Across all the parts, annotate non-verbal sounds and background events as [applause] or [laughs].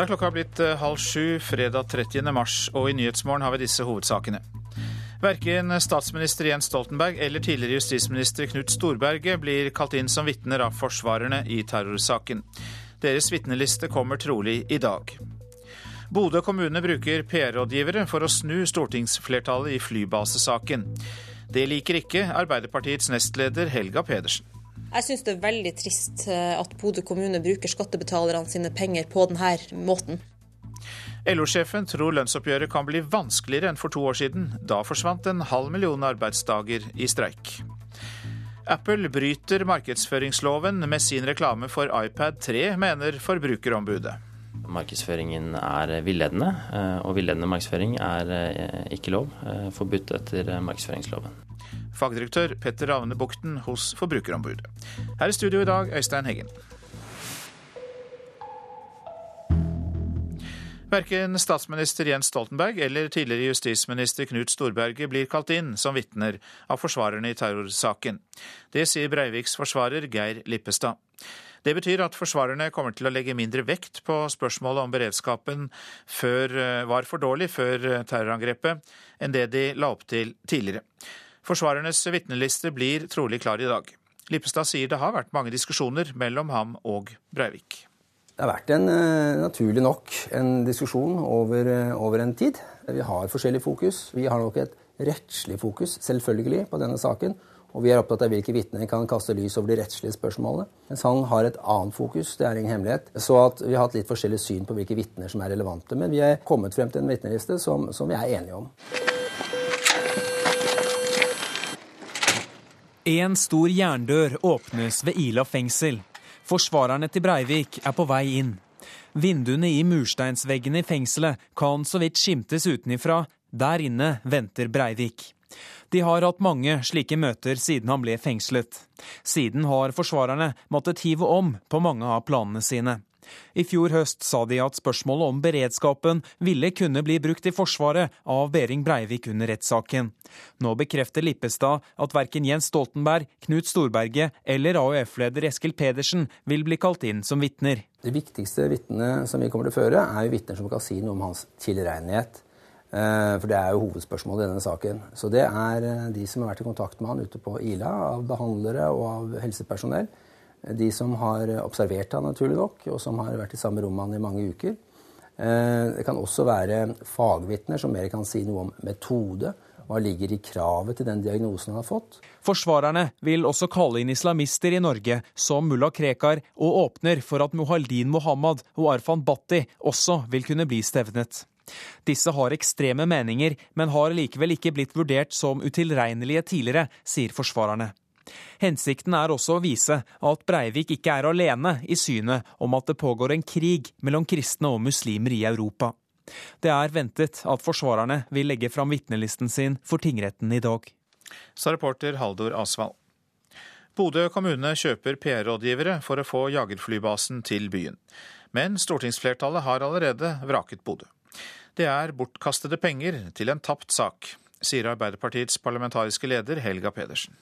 Da er klokka blitt eh, halv sju fredag 30. mars, og i Nyhetsmorgen har vi disse hovedsakene. Verken statsminister Jens Stoltenberg eller tidligere justisminister Knut Storberget blir kalt inn som vitner av forsvarerne i terrorsaken. Deres vitneliste kommer trolig i dag. Bodø kommune bruker PR-rådgivere for å snu stortingsflertallet i flybasesaken. Det liker ikke Arbeiderpartiets nestleder Helga Pedersen. Jeg syns det er veldig trist eh, at Bodø kommune bruker skattebetalerne sine penger på denne måten. LO-sjefen tror lønnsoppgjøret kan bli vanskeligere enn for to år siden. Da forsvant en halv million arbeidsdager i streik. Apple bryter markedsføringsloven med sin reklame for iPad 3, mener Forbrukerombudet. Markedsføringen er villedende, eh, og villedende markedsføring er eh, ikke lov. Forbudt etter markedsføringsloven. Fagdirektør Petter Ravne Bukten hos Forbrukerombudet. Her i studio i dag, Øystein Heggen. Verken statsminister Jens Stoltenberg eller tidligere justisminister Knut Storberget blir kalt inn som vitner av forsvarerne i terrorsaken. Det sier Breiviks forsvarer Geir Lippestad. Det betyr at forsvarerne kommer til å legge mindre vekt på spørsmålet om beredskapen før, eh, var for dårlig før terrorangrepet, enn det de la opp til tidligere. Forsvarernes vitneliste blir trolig klar i dag. Lippestad sier det har vært mange diskusjoner mellom ham og Breivik. Det har vært en, eh, naturlig nok en diskusjon over, eh, over, en tid. Vi har forskjellig fokus. Vi har nok et rettslig fokus, selvfølgelig, på denne saken. Og vi er opptatt av hvilke vitner kan kaste lys over de rettslige spørsmålene. Mens han har et annet fokus, det er ingen hemmelighet. Så vi har hatt litt forskjellig syn på hvilke vitner som er relevante. Men vi er kommet frem til en vitneliste som, som vi er enige om. En stor jerndør åpnes ved Ila fengsel. Forsvarerne til Breivik er på vei inn. Vinduene i mursteinsveggene i fengselet kan så vidt skimtes utenifra. Der inne venter Breivik. De har hatt mange slike møter siden han ble fengslet. Siden har forsvarerne måttet hive om på mange av planene sine. I fjor høst sa de at spørsmålet om beredskapen ville kunne bli brukt i Forsvaret av Behring Breivik under rettssaken. Nå bekrefter Lippestad at verken Jens Stoltenberg, Knut Storberget eller AUF-leder Eskil Pedersen vil bli kalt inn som vitner. De viktigste vitnene som vi kommer til å føre, er jo vitner som kan si noe om hans tilregnelighet. Eh, for det er jo hovedspørsmålet i denne saken. Så det er eh, de som har vært i kontakt med han ute på Ila, av behandlere og av helsepersonell de som har observert han naturlig nok, og som har vært i samme rom med han i mange uker. Eh, det kan også være fagvitner som mer kan si noe om metode. Hva ligger i kravet til den diagnosen han har fått? Forsvarerne vil også kalle inn islamister i Norge, som mulla Krekar, og åpner for at Muhaldin Mohammed og Arfan Bhatti også vil kunne bli stevnet. Disse har ekstreme meninger, men har likevel ikke blitt vurdert som utilregnelige tidligere, sier forsvarerne. Hensikten er også å vise at Breivik ikke er alene i synet om at det pågår en krig mellom kristne og muslimer i Europa. Det er ventet at forsvarerne vil legge fram vitnelisten sin for tingretten i dag. Sa reporter Haldor Asvald. Bodø kommune kjøper PR-rådgivere for å få jagerflybasen til byen. Men stortingsflertallet har allerede vraket Bodø. Det er bortkastede penger til en tapt sak, sier Arbeiderpartiets parlamentariske leder Helga Pedersen.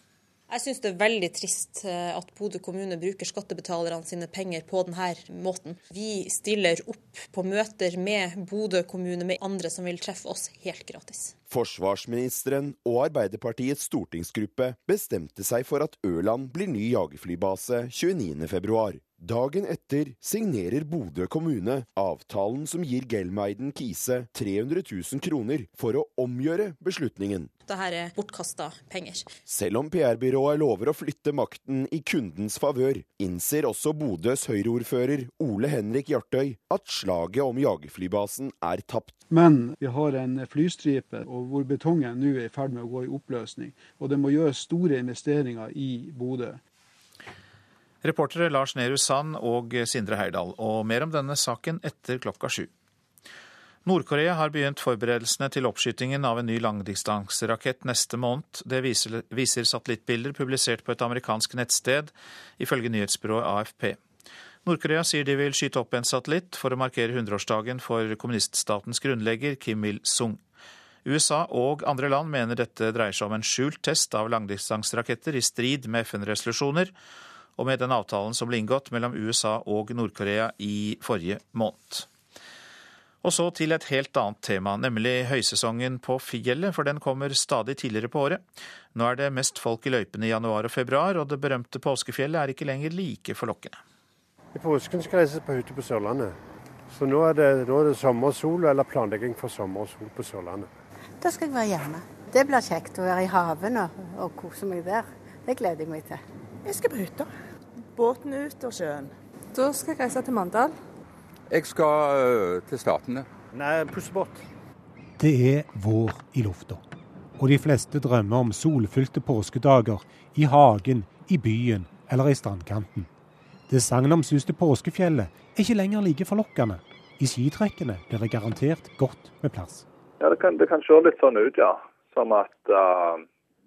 Jeg syns det er veldig trist eh, at Bodø kommune bruker skattebetalerne sine penger på denne måten. Vi stiller opp på møter med Bodø kommune, med andre som vil treffe oss, helt gratis. Forsvarsministeren og Arbeiderpartiets stortingsgruppe bestemte seg for at Ørland blir ny jagerflybase 29.2. Dagen etter signerer Bodø kommune avtalen som gir Gelmeiden Kise 300 000 kroner for å omgjøre beslutningen. Dette er bortkasta penger. Selv om PR-byrået lover å flytte makten i kundens favør, innser også Bodøs Høyre-ordfører Ole Henrik Hjartøy at slaget om jagerflybasen er tapt. Men vi har en flystripe hvor betongen nå er i ferd med å gå i oppløsning. Og det må gjøres store investeringer i Bodø. Reportere Lars Nehru Sand og Sindre Heyerdahl. Og mer om denne saken etter klokka sju. Nord-Korea har begynt forberedelsene til oppskytingen av en ny langdistanserakett neste måned. Det viser, viser satellittbilder publisert på et amerikansk nettsted, ifølge nyhetsbyrået AFP. Nord-Korea sier de vil skyte opp en satellitt for å markere 100-årsdagen for kommuniststatens grunnlegger Kim Il-sung. USA og andre land mener dette dreier seg om en skjult test av langdistanseraketter i strid med FN-resolusjoner, og med den avtalen som ble inngått mellom USA og Nord-Korea i forrige måned. Og så til et helt annet tema, nemlig høysesongen på fjellet, for den kommer stadig tidligere på året. Nå er det mest folk i løypene i januar og februar, og det berømte påskefjellet er ikke lenger like forlokkende. I påsken skal jeg reise på hytte på Sørlandet. Så nå er, det, nå er det sommersol eller planlegging for sommersol på Sørlandet. Da skal jeg være hjemme. Det blir kjekt å være i haven og, og kose meg der. Det gleder jeg meg til. Jeg skal på hytta. Båten ut og sjøen. Da skal jeg reise til Mandal. Jeg skal øh, til Statene. Nei, pusse båt. Det er vår i lufta. Og de fleste drømmer om solfylte påskedager i hagen, i byen eller i strandkanten. Det sagnomsuste påskefjellet er ikke lenger like forlokkende. I skitrekkene blir det garantert godt med plass. Ja, Det kan, det kan se litt sånn ut, ja. Som at uh,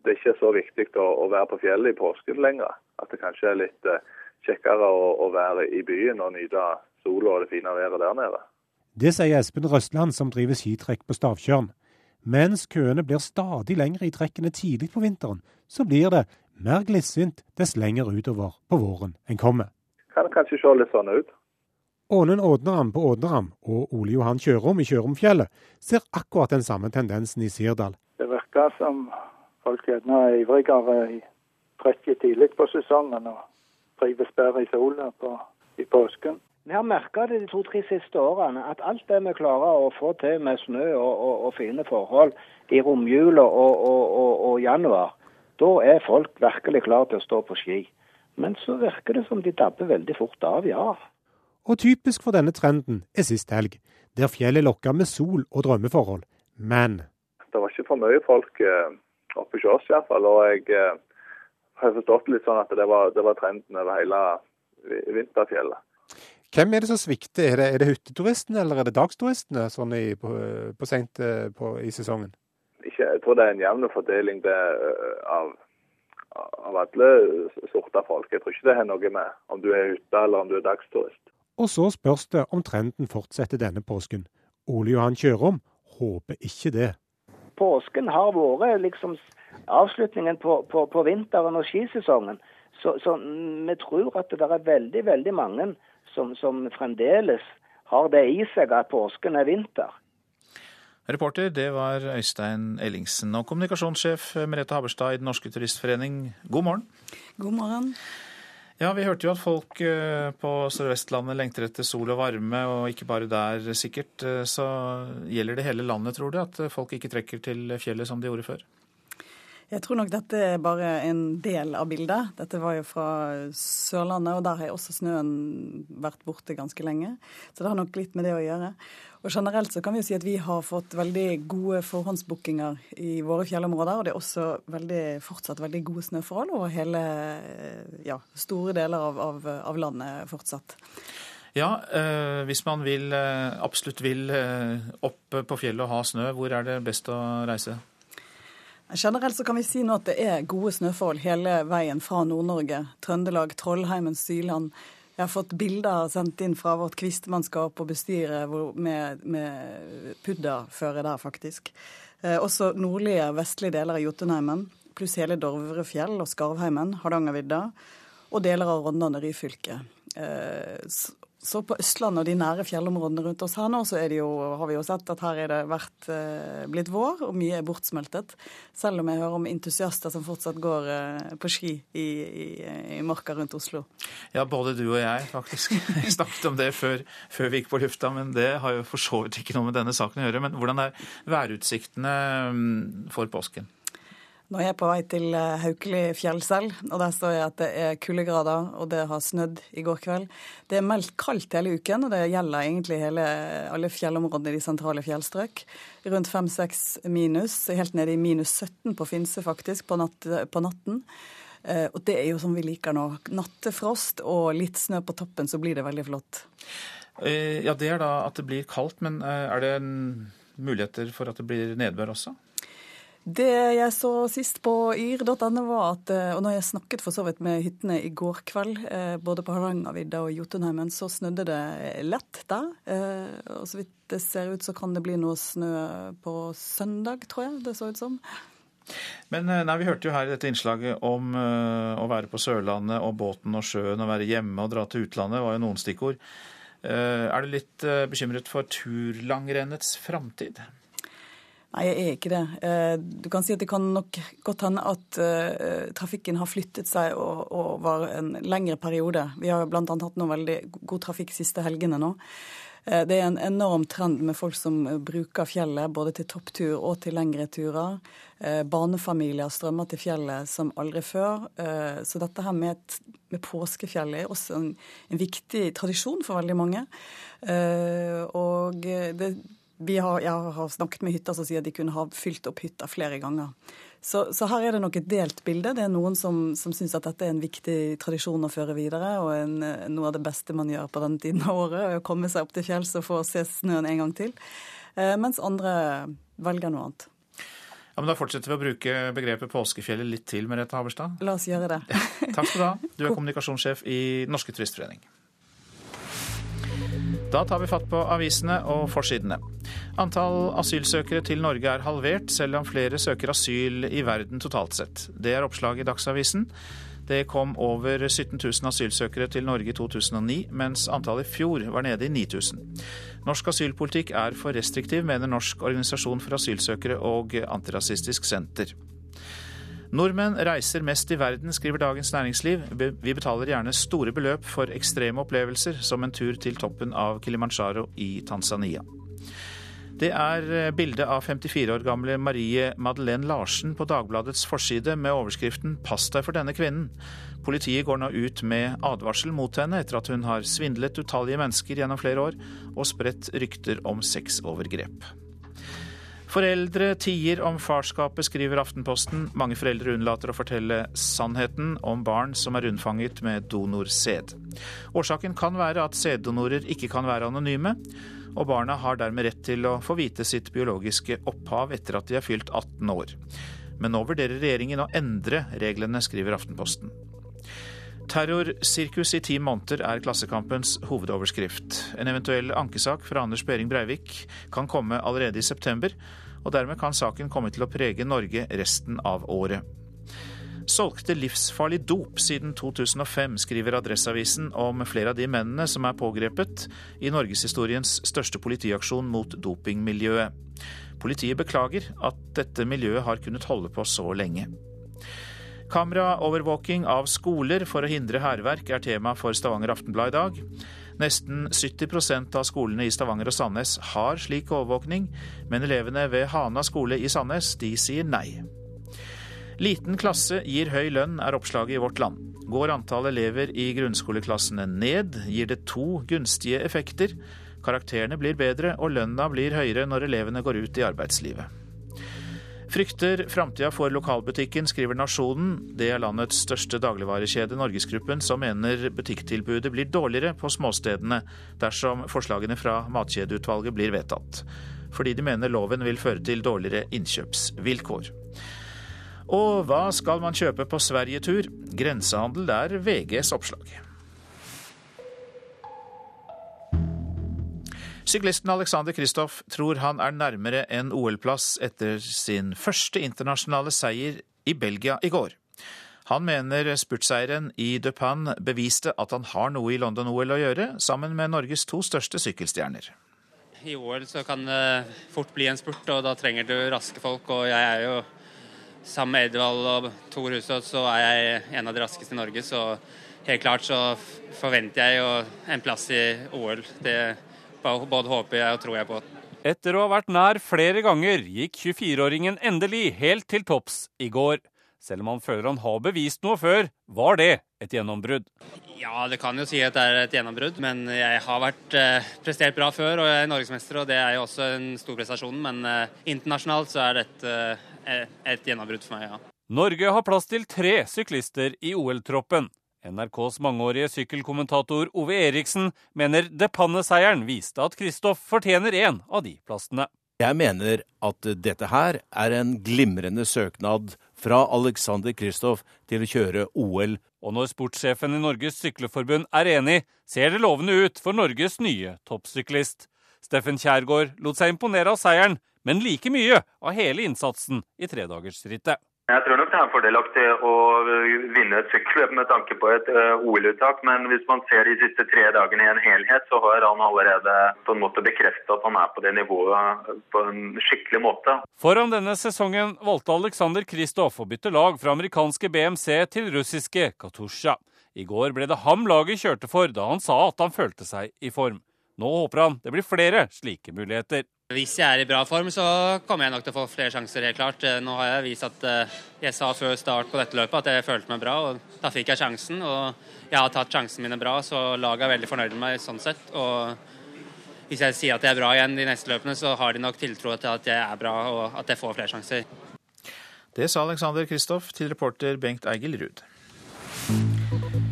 det ikke er så viktig å, å, være på fjellet i påsken lenger. At det kanskje er litt uh, kjekkere å, å, være i byen og nyte sola og det fine været der nede. Det sier Espen Røstland, som driver skitrekk på Stavtjørn. Mens køene blir stadig lengre i trekkene tidlig på vinteren, så blir det mer glissent dess lenger utover på våren en kommer. Kan kanskje se litt sånn ut. Ånen Ådneram på Ådneram og Ole Johan Kjørom i Kjøromfjellet ser akkurat den samme tendensen i Sirdal. Det virker som folk gjerne er ivrigere i trekket tidlig på sesongen og trives bedre i sola i påsken. Vi har merka det de to-tre siste årene, at alt det vi klarer å få til med snø og, og, og fine forhold i romjula og, og, januar, da er folk virkelig klare til å stå på ski. Men så virker det som de dabber veldig fort av, ja. Og typisk for denne trenden er sist helg, der fjellet lokka med sol og drømmeforhold. Men Det var ikke for mye folk eh, oppe hos oss iallfall. Og jeg eh, har forstått litt sånn at det var, det var trenden over hele vinterfjellet. Hvem er det som svikter? Er det, er det hytteturistene eller er det dagsturistene sånn i, på, på sent på, i sesongen? Ikke, jeg tror det er en jevn fordeling det, av, av alle sorter folk. Jeg tror ikke det har noe med om du er hytte eller om du er dagsturist. Og så spørs det om trenden fortsetter denne påsken. Ole Johan Kjørom håper ikke det. Påsken har vært liksom avslutningen på, på, på vinteren og skisesongen. Så, så, vi tror at det er veldig, veldig mange som, som fremdeles har det i seg at påsken er vinter. Reporter det var Øystein Ellingsen. Og kommunikasjonssjef Merete Haberstad i Den norske turistforening, god morgen. God morgen. Ja, Vi hørte jo at folk eh, på Sør-Vestlandet lengter etter sol og varme, og ikke bare der sikkert. Eh, så gjelder det hele landet, tror du, at folk ikke trekker til fjellet som de gjorde før? Jeg tror nok dette er bare en del av bildet. Dette var jo fra Sørlandet, og der har også snøen vært borte ganske lenge. Så det har nok litt med det å gjøre. Og generelt så kan vi jo si at vi har fått veldig gode forhåndsbookinger i våre fjellområder. Og det er også veldig, fortsatt veldig gode snøforhold over hele ja, store deler av, av, av landet fortsatt. Ja, øh, hvis man vil, øh, absolutt vil øh, opp på fjellet og ha snø, hvor er det best å reise? Generelt så kan vi si nå at det er gode snøforhold hele veien fra Nord-Norge. Trøndelag, Trollheimen, Syland. Jeg har fått bilder sendt inn fra vårt kvistmannskap og bestyret med, med pudderføre der, faktisk. Eh, også nordlige, vestlige deler av Jotunheimen, pluss hele Dovrefjell og Skarvheimen, Hardangervidda, og deler av Rondane Ryfylke. Eh, så på Østlandet og de nære fjellområdene rundt oss her nå, så jo, har vi jo sett at her er det vært, eh, blitt vår, og mye er bortsmeltet. Selv om jeg hører om entusiaster som fortsatt går eh, på ski i, i, i, marka rundt Oslo. Ja, både du og jeg faktisk [laughs] snakket om det før, før, vi gikk på lufta, men det har jo for så vidt ikke noe med denne saken å gjøre. Men hvordan er værutsiktene mm, for påsken? Nå er jeg på vei til Haukeli fjell fjellsel, og der står jeg at det er kuldegrader, og det har snødd i går kveld. Det er meldt kaldt hele uken, og det gjelder egentlig hele, alle fjellområdene i de sentrale fjellstrøk. Rundt 5-6 minus, helt nede i minus 17 på Finse faktisk, på, natt, på natten. Eh, og det er jo som vi liker nå. Nattefrost og litt snø på toppen, så blir det veldig flott. Eh, ja, det er da at det blir kaldt, men er det muligheter for at det blir nedbør også? Det jeg så sist på yr.no, var at eh, Og når jeg snakket for så vidt med hyttene i går kveld, eh, både på Hardangervidda og Jotunheimen, så snødde det lett der. Eh, og så vidt det ser ut, så kan det bli noe snø på søndag, tror jeg det så ut som. Men nei, Vi hørte jo her i dette innslaget om å være på Sørlandet og båten og sjøen og være hjemme og dra til utlandet, var jo noen stikkord. Er du litt bekymret for turlangrennets framtid? Nei, jeg er ikke det. Eh, du kan si at det kan nok godt hende at uh, trafikken har flyttet seg over en lengre periode. Vi har bl.a. hatt noe veldig god trafikk siste helgene nå. Uh, det er en enorm trend med folk som bruker fjellet både til topptur og til lengre turer. Barnefamilier strømmer til fjellet som aldri før. Så dette her med, med påskefjellet er også en, en, viktig tradisjon for veldig mange. Og det har, jeg har snakket med hytter som sier at de kunne ha fylt opp hytta flere ganger. Så, så, her er det nok et delt bilde. Det er noen som, som syns at dette er en viktig tradisjon å føre videre, og en, noe av det beste man gjør på denne tiden av året, å komme seg opp til fjells og få se snøen en gang til. Eh, mens andre velger noe annet. Ja, men Da fortsetter vi å bruke begrepet påskefjellet litt til, Merete Haverstad. La oss gjøre det. Takk skal du ha. Du er kommunikasjonssjef i Norske Turistforening. Da tar vi fatt på avisene og forsidene. Antall asylsøkere til Norge er halvert, selv om flere søker asyl i verden totalt sett. Det er oppslaget i Dagsavisen. Det kom over 17 000 asylsøkere til Norge i 2009, mens antallet i fjor var nede i 9000. Norsk asylpolitikk er for restriktiv, mener Norsk organisasjon for asylsøkere og Antirasistisk Senter. Nordmenn reiser mest i verden, skriver Dagens Næringsliv. Vi betaler gjerne store beløp for ekstreme opplevelser, som en tur til toppen av Kilimanjaro i Tanzania. Det er bildet bilde av 54 år gamle Marie Madeleine Larsen på Dagbladets forside med overskriften 'Pass deg for denne kvinnen'. Politiet går nå ut med advarsel mot henne etter at hun har svindlet utallige mennesker gjennom flere år og spredt rykter om sexovergrep. Foreldre tier om farskapet, skriver Aftenposten. Mange foreldre unnlater å fortelle sannheten om barn som er unnfanget med donorsæd. Årsaken kan være at sæddonorer ikke kan være anonyme, og barna har dermed rett til å få vite sitt biologiske opphav etter at de er fylt 18 år. Men nå vurderer regjeringen å endre reglene, skriver Aftenposten. Terrorsirkus i ti måneder er Klassekampens hovedoverskrift. En eventuell ankesak fra Anders Behring Breivik kan komme allerede i september, og dermed kan saken komme til å prege Norge resten av året. Solgte livsfarlig dop siden 2005, skriver Adresseavisen om flere av de mennene som er pågrepet i norgeshistoriens største politiaksjon mot dopingmiljøet. Politiet beklager at dette miljøet har kunnet holde på så lenge. Kameraovervåking av skoler for å hindre hærverk er tema for Stavanger Aftenblad i dag. Nesten 70% av skolene i Stavanger og Sandnes har slik overvåkning, men elevene ved Hana skole i Sandnes de sier nei. Liten klasse gir høy lønn, er oppslaget i Vårt Land. Går antall elever i grunnskoleklassene ned, gir det to gunstige effekter. Karakterene blir bedre, og lønna blir høyere når elevene går ut i arbeidslivet. Frykter framtida for lokalbutikken, skriver Nasjonen. Det er landets største dagligvarekjede, Norgesgruppen, som mener butikktilbudet blir dårligere på småstedene dersom forslagene fra Matkjedeutvalget blir vedtatt. Fordi de mener loven vil føre til dårligere innkjøpsvilkår. Og hva skal man kjøpe på Sverigetur? Grensehandel er VGs oppslag. Syklisten Alexander Kristoff tror han er nærmere en OL-plass etter sin første internasjonale seier i Belgia i går. Han mener spurtseieren i De beviste at han har noe i London-OL å gjøre, sammen med Norges to største sykkelstjerner. I OL så kan det fort bli en spurt, og da trenger du raske folk. Og jeg er jo sammen med Edvald og Tor Hushovd, så er jeg en av de raskeste i Norge. Så helt klart så forventer jeg en plass i OL. Det både håper jeg og tror jeg på. Etter å ha vært nær flere ganger, gikk 24-åringen endelig helt til topps i går. Selv om han føler han har bevist noe før, var det et gjennombrudd. Ja, det kan jo si at det er et gjennombrudd, men jeg har vært eh, prestert bra før og jeg er norgesmester, og det er jo også en stor prestasjon. Men eh, internasjonalt så er dette eh, et gjennombrudd for meg, ja. Norge har plass til tre syklister i OL-troppen. NRKs mangeårige sykkelkommentator Ove Eriksen mener Depanne-seieren viste at Kristoff fortjener en av de plassene. Jeg mener at dette her er en glimrende søknad fra Alexander Kristoff til å kjøre OL. Og når sportssjefen i Norges Sykleforbund er enig, ser det lovende ut for Norges nye toppsyklist. Steffen Kjærgaard lot seg imponere av seieren, men like mye av hele innsatsen i tredagersrittet. Jeg tror nok det er fordelaktig å vinne et sykkelløp med tanke på et eh, OL-uttak, men hvis man ser de siste tre dagene i en helhet, så har han allerede på en måte bekreftet at han er på det nivået på en skikkelig måte. Foran denne sesongen valgte Alexander Kristoff å bytte lag fra amerikanske BMC til russiske Katusha. I går ble det ham laget kjørte for da han sa at han følte seg i form. Nå håper han det blir flere slike muligheter. Hvis jeg er i bra form, så kommer jeg nok til å få flere sjanser, helt klart. Eh, nå har jeg vist at eh, jeg sa før start på dette løpet at jeg følte meg bra, og da fikk jeg sjansen. Og jeg har tatt sjansene mine bra, så laget er veldig fornøyd med meg sånn sett. Og hvis jeg sier at jeg er bra igjen de neste løpene, så har de nok tiltro til at jeg er bra og at jeg får flere sjanser. Det sa Alexander Kristoff til reporter Bengt Eigil Ruud.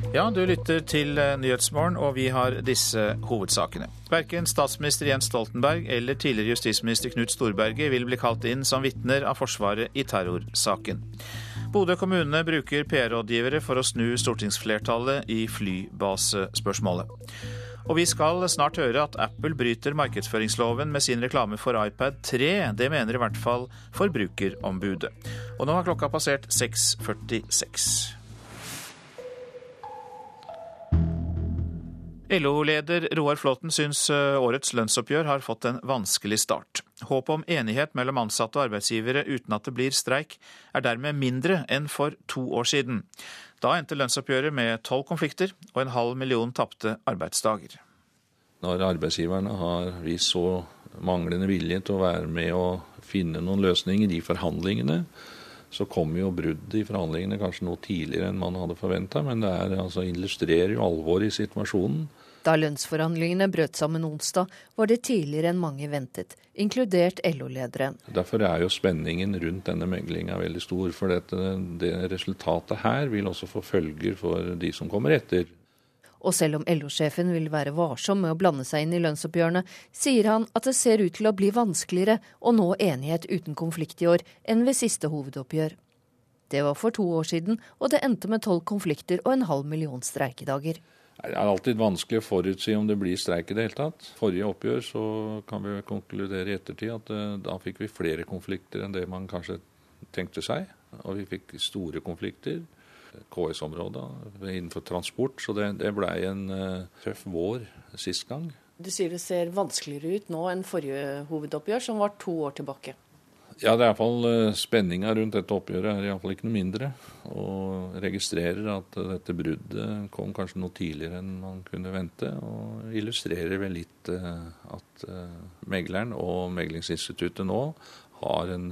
Ja, du lytter til eh, Nyhetsmorgen, og vi har disse hovedsakene. Verken statsminister Jens Stoltenberg eller tidligere justisminister Knut Storberget vil bli kalt inn som vitner av Forsvaret i terrorsaken. Bodø kommune bruker PR-rådgivere for å snu stortingsflertallet i flybasespørsmålet. Og vi skal snart høre at Apple bryter markedsføringsloven med sin reklame for iPad 3. Det mener i hvert fall Forbrukerombudet. Og nå har klokka passert 6.46. LO-leder Roar Flåten syns eh, årets lønnsoppgjør har fått en vanskelig start. Håpet om enighet mellom ansatte og arbeidsgivere uten at det blir streik, er dermed mindre enn for to år siden. Da endte lønnsoppgjøret med tolv konflikter og en halv million tapte arbeidsdager. Når arbeidsgiverne har vist så manglende vilje til å være med og finne noen løsninger i forhandlingene, så kommer jo bruddet i forhandlingene kanskje noe tidligere enn man hadde forventa, men det er, altså, illustrerer jo alvoret i situasjonen. Da lønnsforhandlingene brøt sammen onsdag, var det tidligere enn mange ventet, inkludert LO-lederen. Derfor er jo spenningen rundt denne meglinga veldig stor. For dette, det resultatet her vil også få følger for de som kommer etter. Og selv om LO-sjefen vil være varsom med å blande seg inn i lønnsoppgjørene, sier han at det ser ut til å bli vanskeligere å nå enighet uten konflikt i år enn ved siste hovedoppgjør. Det var for to år siden, og det endte med tolv konflikter og en halv million streikedager. Det er alltid vanskelig å forutsi om det blir streik i det hele tatt. Forrige oppgjør så kan vi konkludere i ettertid at eh, da fikk vi flere konflikter enn det man kanskje tenkte seg. Og vi fikk store konflikter. KS-området innenfor transport. Så det, det blei en uh, tøff vår sist gang. Du sier det ser vanskeligere ut nå enn forrige hovedoppgjør, som var to år tilbake. Ja, det er iallfall uh, spenninga rundt dette oppgjøret er iallfall ikke noe mindre. Og registrerer at dette bruddet kom kanskje noe tidligere enn man kunne vente. Og illustrerer vel litt uh, at uh, megleren og meglingsinstituttet nå har en,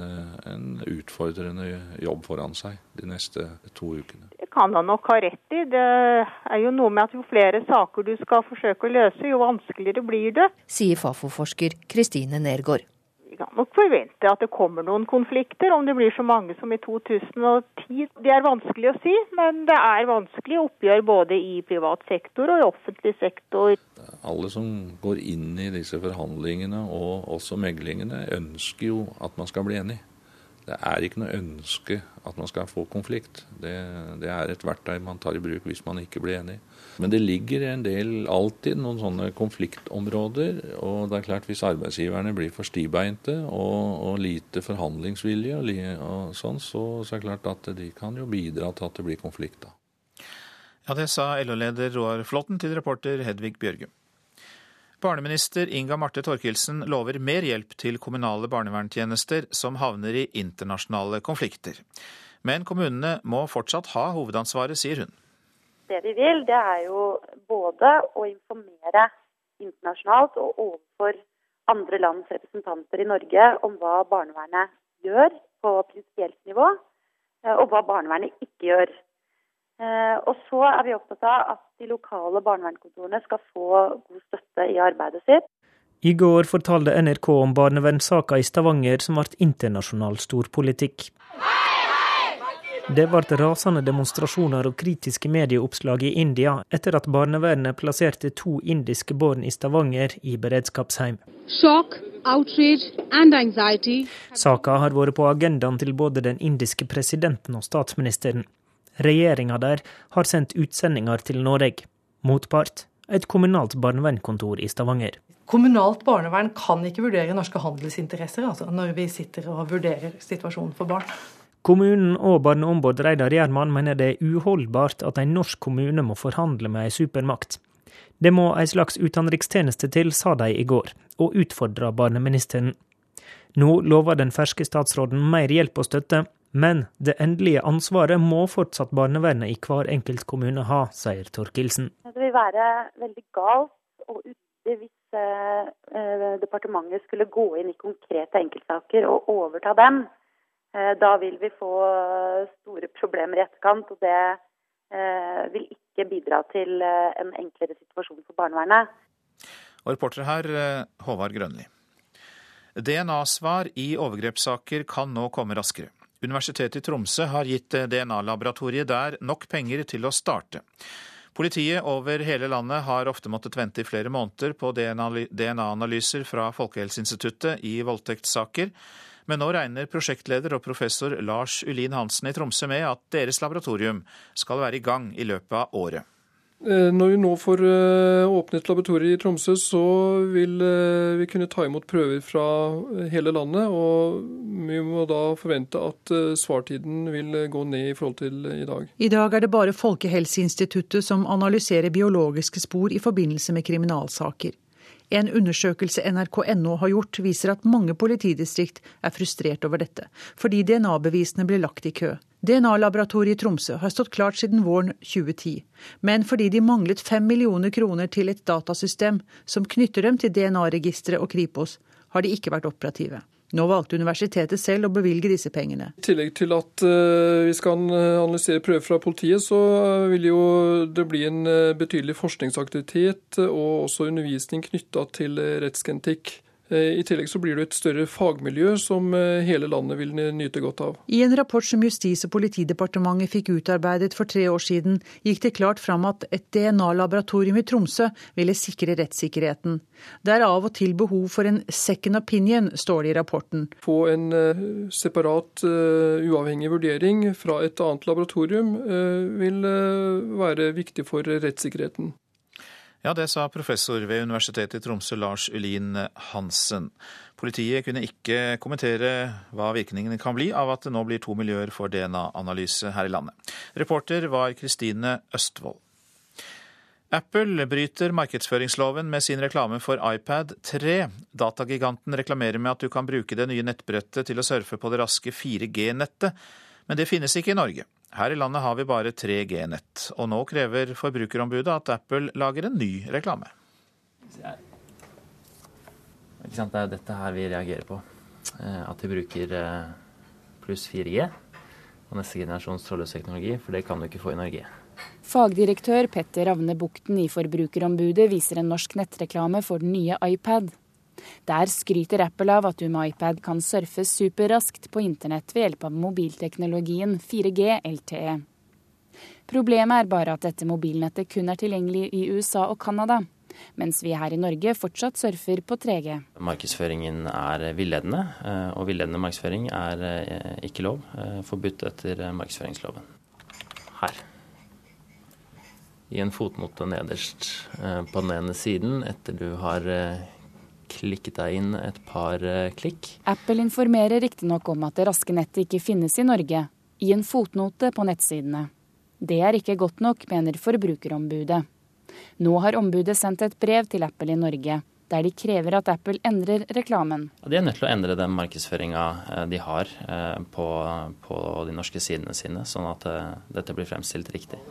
en, utfordrende jobb foran seg de neste to ukene. Det kan han nok ha rett i. Det er jo noe med at jo flere saker du skal forsøke å løse, jo vanskeligere blir det. Sier Fafo-forsker Kristine Nergård vi kan nok forvente at det kommer noen konflikter. Om det blir så mange som i 2010, det er vanskelig å si. Men det er vanskelig oppgjør både i privat sektor og i offentlig sektor. Alle som går inn i disse forhandlingene, og også meglingene, ønsker jo at man skal bli enig. Det er ikke noe ønske at man skal få konflikt. Det, det, er et verktøy man tar i bruk hvis man ikke blir enig. Men det ligger en del, alltid noen sånne konfliktområder. Og det er klart hvis arbeidsgiverne blir for stibeinte og, og lite forhandlingsvilje, og, og sånn, så, så, er det klart at de kan jo bidra til at det blir konflikt. da. Ja, Det sa LO-leder Roar Flåtten til reporter Hedvig Bjørgum. Barneminister Inga Marte Thorkildsen lover mer hjelp til kommunale barnevernstjenester som havner i internasjonale konflikter. Men kommunene må fortsatt ha hovedansvaret, sier hun. Det vi vil, det er jo både å informere internasjonalt og overfor andre lands representanter i Norge om hva barnevernet gjør på prinsipielt nivå, eh, og hva barnevernet ikke gjør. Eh, og så er vi opptatt av at de lokale barnevernskontorene skal få god støtte i arbeidet sitt. I går fortalte NRK om barnevernssaka i Stavanger som ble internasjonal storpolitikk. Det ble rasende demonstrasjoner og kritiske medieoppslag i India etter at barnevernet plasserte to indiske barn i Stavanger i beredskapsheim. Shock, outrage and anxiety. Saka har vært på agendaen til både den indiske presidenten og statsministeren. Regjeringa der har sendt utsendinger til Norge. Motpart et kommunalt barnevernkontor i Stavanger. Kommunalt barnevern kan ikke vurdere norske handelsinteresser altså når vi sitter og vurderer situasjonen for barn. Kommunen og barneombud Reidar Gjerman mener det er uholdbart at en norsk kommune må forhandle med ei supermakt. Det må ei slags utenrikstjeneste til, sa de i går, og utfordra barneministeren. Nå lover den ferske statsråden mer hjelp og støtte, men det endelige ansvaret må fortsatt barnevernet i hver enkelt kommune ha, sier Torkildsen. Det vil være veldig galt og uryddig hvis eh, eh, departementet skulle gå inn i konkrete enkeltsaker og overta dem. Eh, da vil vi få store problemer i etterkant, og det eh, vil ikke bidra til eh, en enklere situasjon for barnevernet. Og reporter her, Håvard Grønli. DNA-svar i overgrepssaker kan nå komme raskere. Universitetet i Tromsø har gitt DNA-laboratoriet der nok penger til å starte. Politiet over hele landet har ofte måttet vente i flere måneder på DNA-analyser fra Folkehelseinstituttet i voldtektssaker. Men nå regner prosjektleder og professor Lars Ulin Hansen i Tromsø med at deres laboratorium skal være i gang i løpet av året. Eh, når vi nå får eh, åpnet laboratoriet i Tromsø, så vil eh, vi kunne ta imot prøver fra hele landet. Og vi må da forvente at svartiden vil gå ned i forhold til i dag. I dag er det bare Folkehelseinstituttet som analyserer biologiske spor i forbindelse med kriminalsaker. En undersøkelse nrk.no har gjort, viser at mange politidistrikt er frustrert over dette, fordi DNA-bevisene blir lagt i kø. DNA-laboratoriet i Tromsø har stått klart siden våren 2010, men fordi de manglet fem millioner kroner til et datasystem som knytter dem til DNA-registeret og Kripos, har de ikke vært operative. Nå valgte universitetet selv å bevilge disse pengene. I tillegg til at eh, vi skal analysere prøver fra politiet, så eh, vil jo det bli en eh, betydelig forskningsaktivitet og også undervisning knytta til rettsgenetikk. Eh, I tillegg så blir det et større fagmiljø som eh, hele landet vil nyte godt av. I en rapport som Justis- og politidepartementet fikk utarbeidet for tre år siden, gikk det klart fram at et DNA-laboratorium i Tromsø ville sikre rettssikkerheten. Det er av og til behov for en second opinion, står det i rapporten. Få en uh, separat uavhengig vurdering fra et annet laboratorium vil være viktig for rettssikkerheten. Ja, det sa professor ved Universitetet i Tromsø Lars Ulin Hansen. Politiet kunne ikke kommentere hva virkningene kan bli av at det nå blir to miljøer for DNA-analyse her i landet. Reporter var Kristine Østvold. Apple bryter markedsføringsloven med sin reklame for iPad 3. Datagiganten reklamerer med at du kan bruke det nye nettbrettet til å surfe på det raske 4G-nettet, men det finnes ikke i Norge. Her i landet har vi bare 3G-nett, og nå krever Forbrukerombudet at Apple lager en ny reklame. Det er jo dette her vi reagerer på. Eh, at de bruker eh, pluss 4G og neste generasjons trådløs for det kan du ikke få i Norge. Fagdirektør Petter Ravne Bukten i Forbrukerombudet viser en norsk nettreklame for den nye iPad. Der skryter Apple av at du med iPad kan surfe superraskt på internett ved hjelp av mobilteknologien 4G LTE. Problemet er bare at dette mobilnettet kun er tilgjengelig i USA og Canada, mens vi her i Norge fortsatt surfer på 3G. Markedsføringen er villedende, eh, og villedende markedsføring er eh, ikke lov. Eh, forbudt etter markedsføringsloven. Her. I en fotnote nederst på den ene siden, etter du har klikket deg inn et par eh, klikk. Apple informerer riktignok om at det raske nettet ikke finnes i Norge, i en fotnote på nettsidene. Det er ikke godt nok, mener Forbrukerombudet. Nå har ombudet sendt et brev til Apple i Norge, der de krever at Apple endrer reklamen. De er nødt til å endre den markedsføringa eh, de har eh, på, på, de norske sidene sine, sånn at dette blir fremstilt riktig.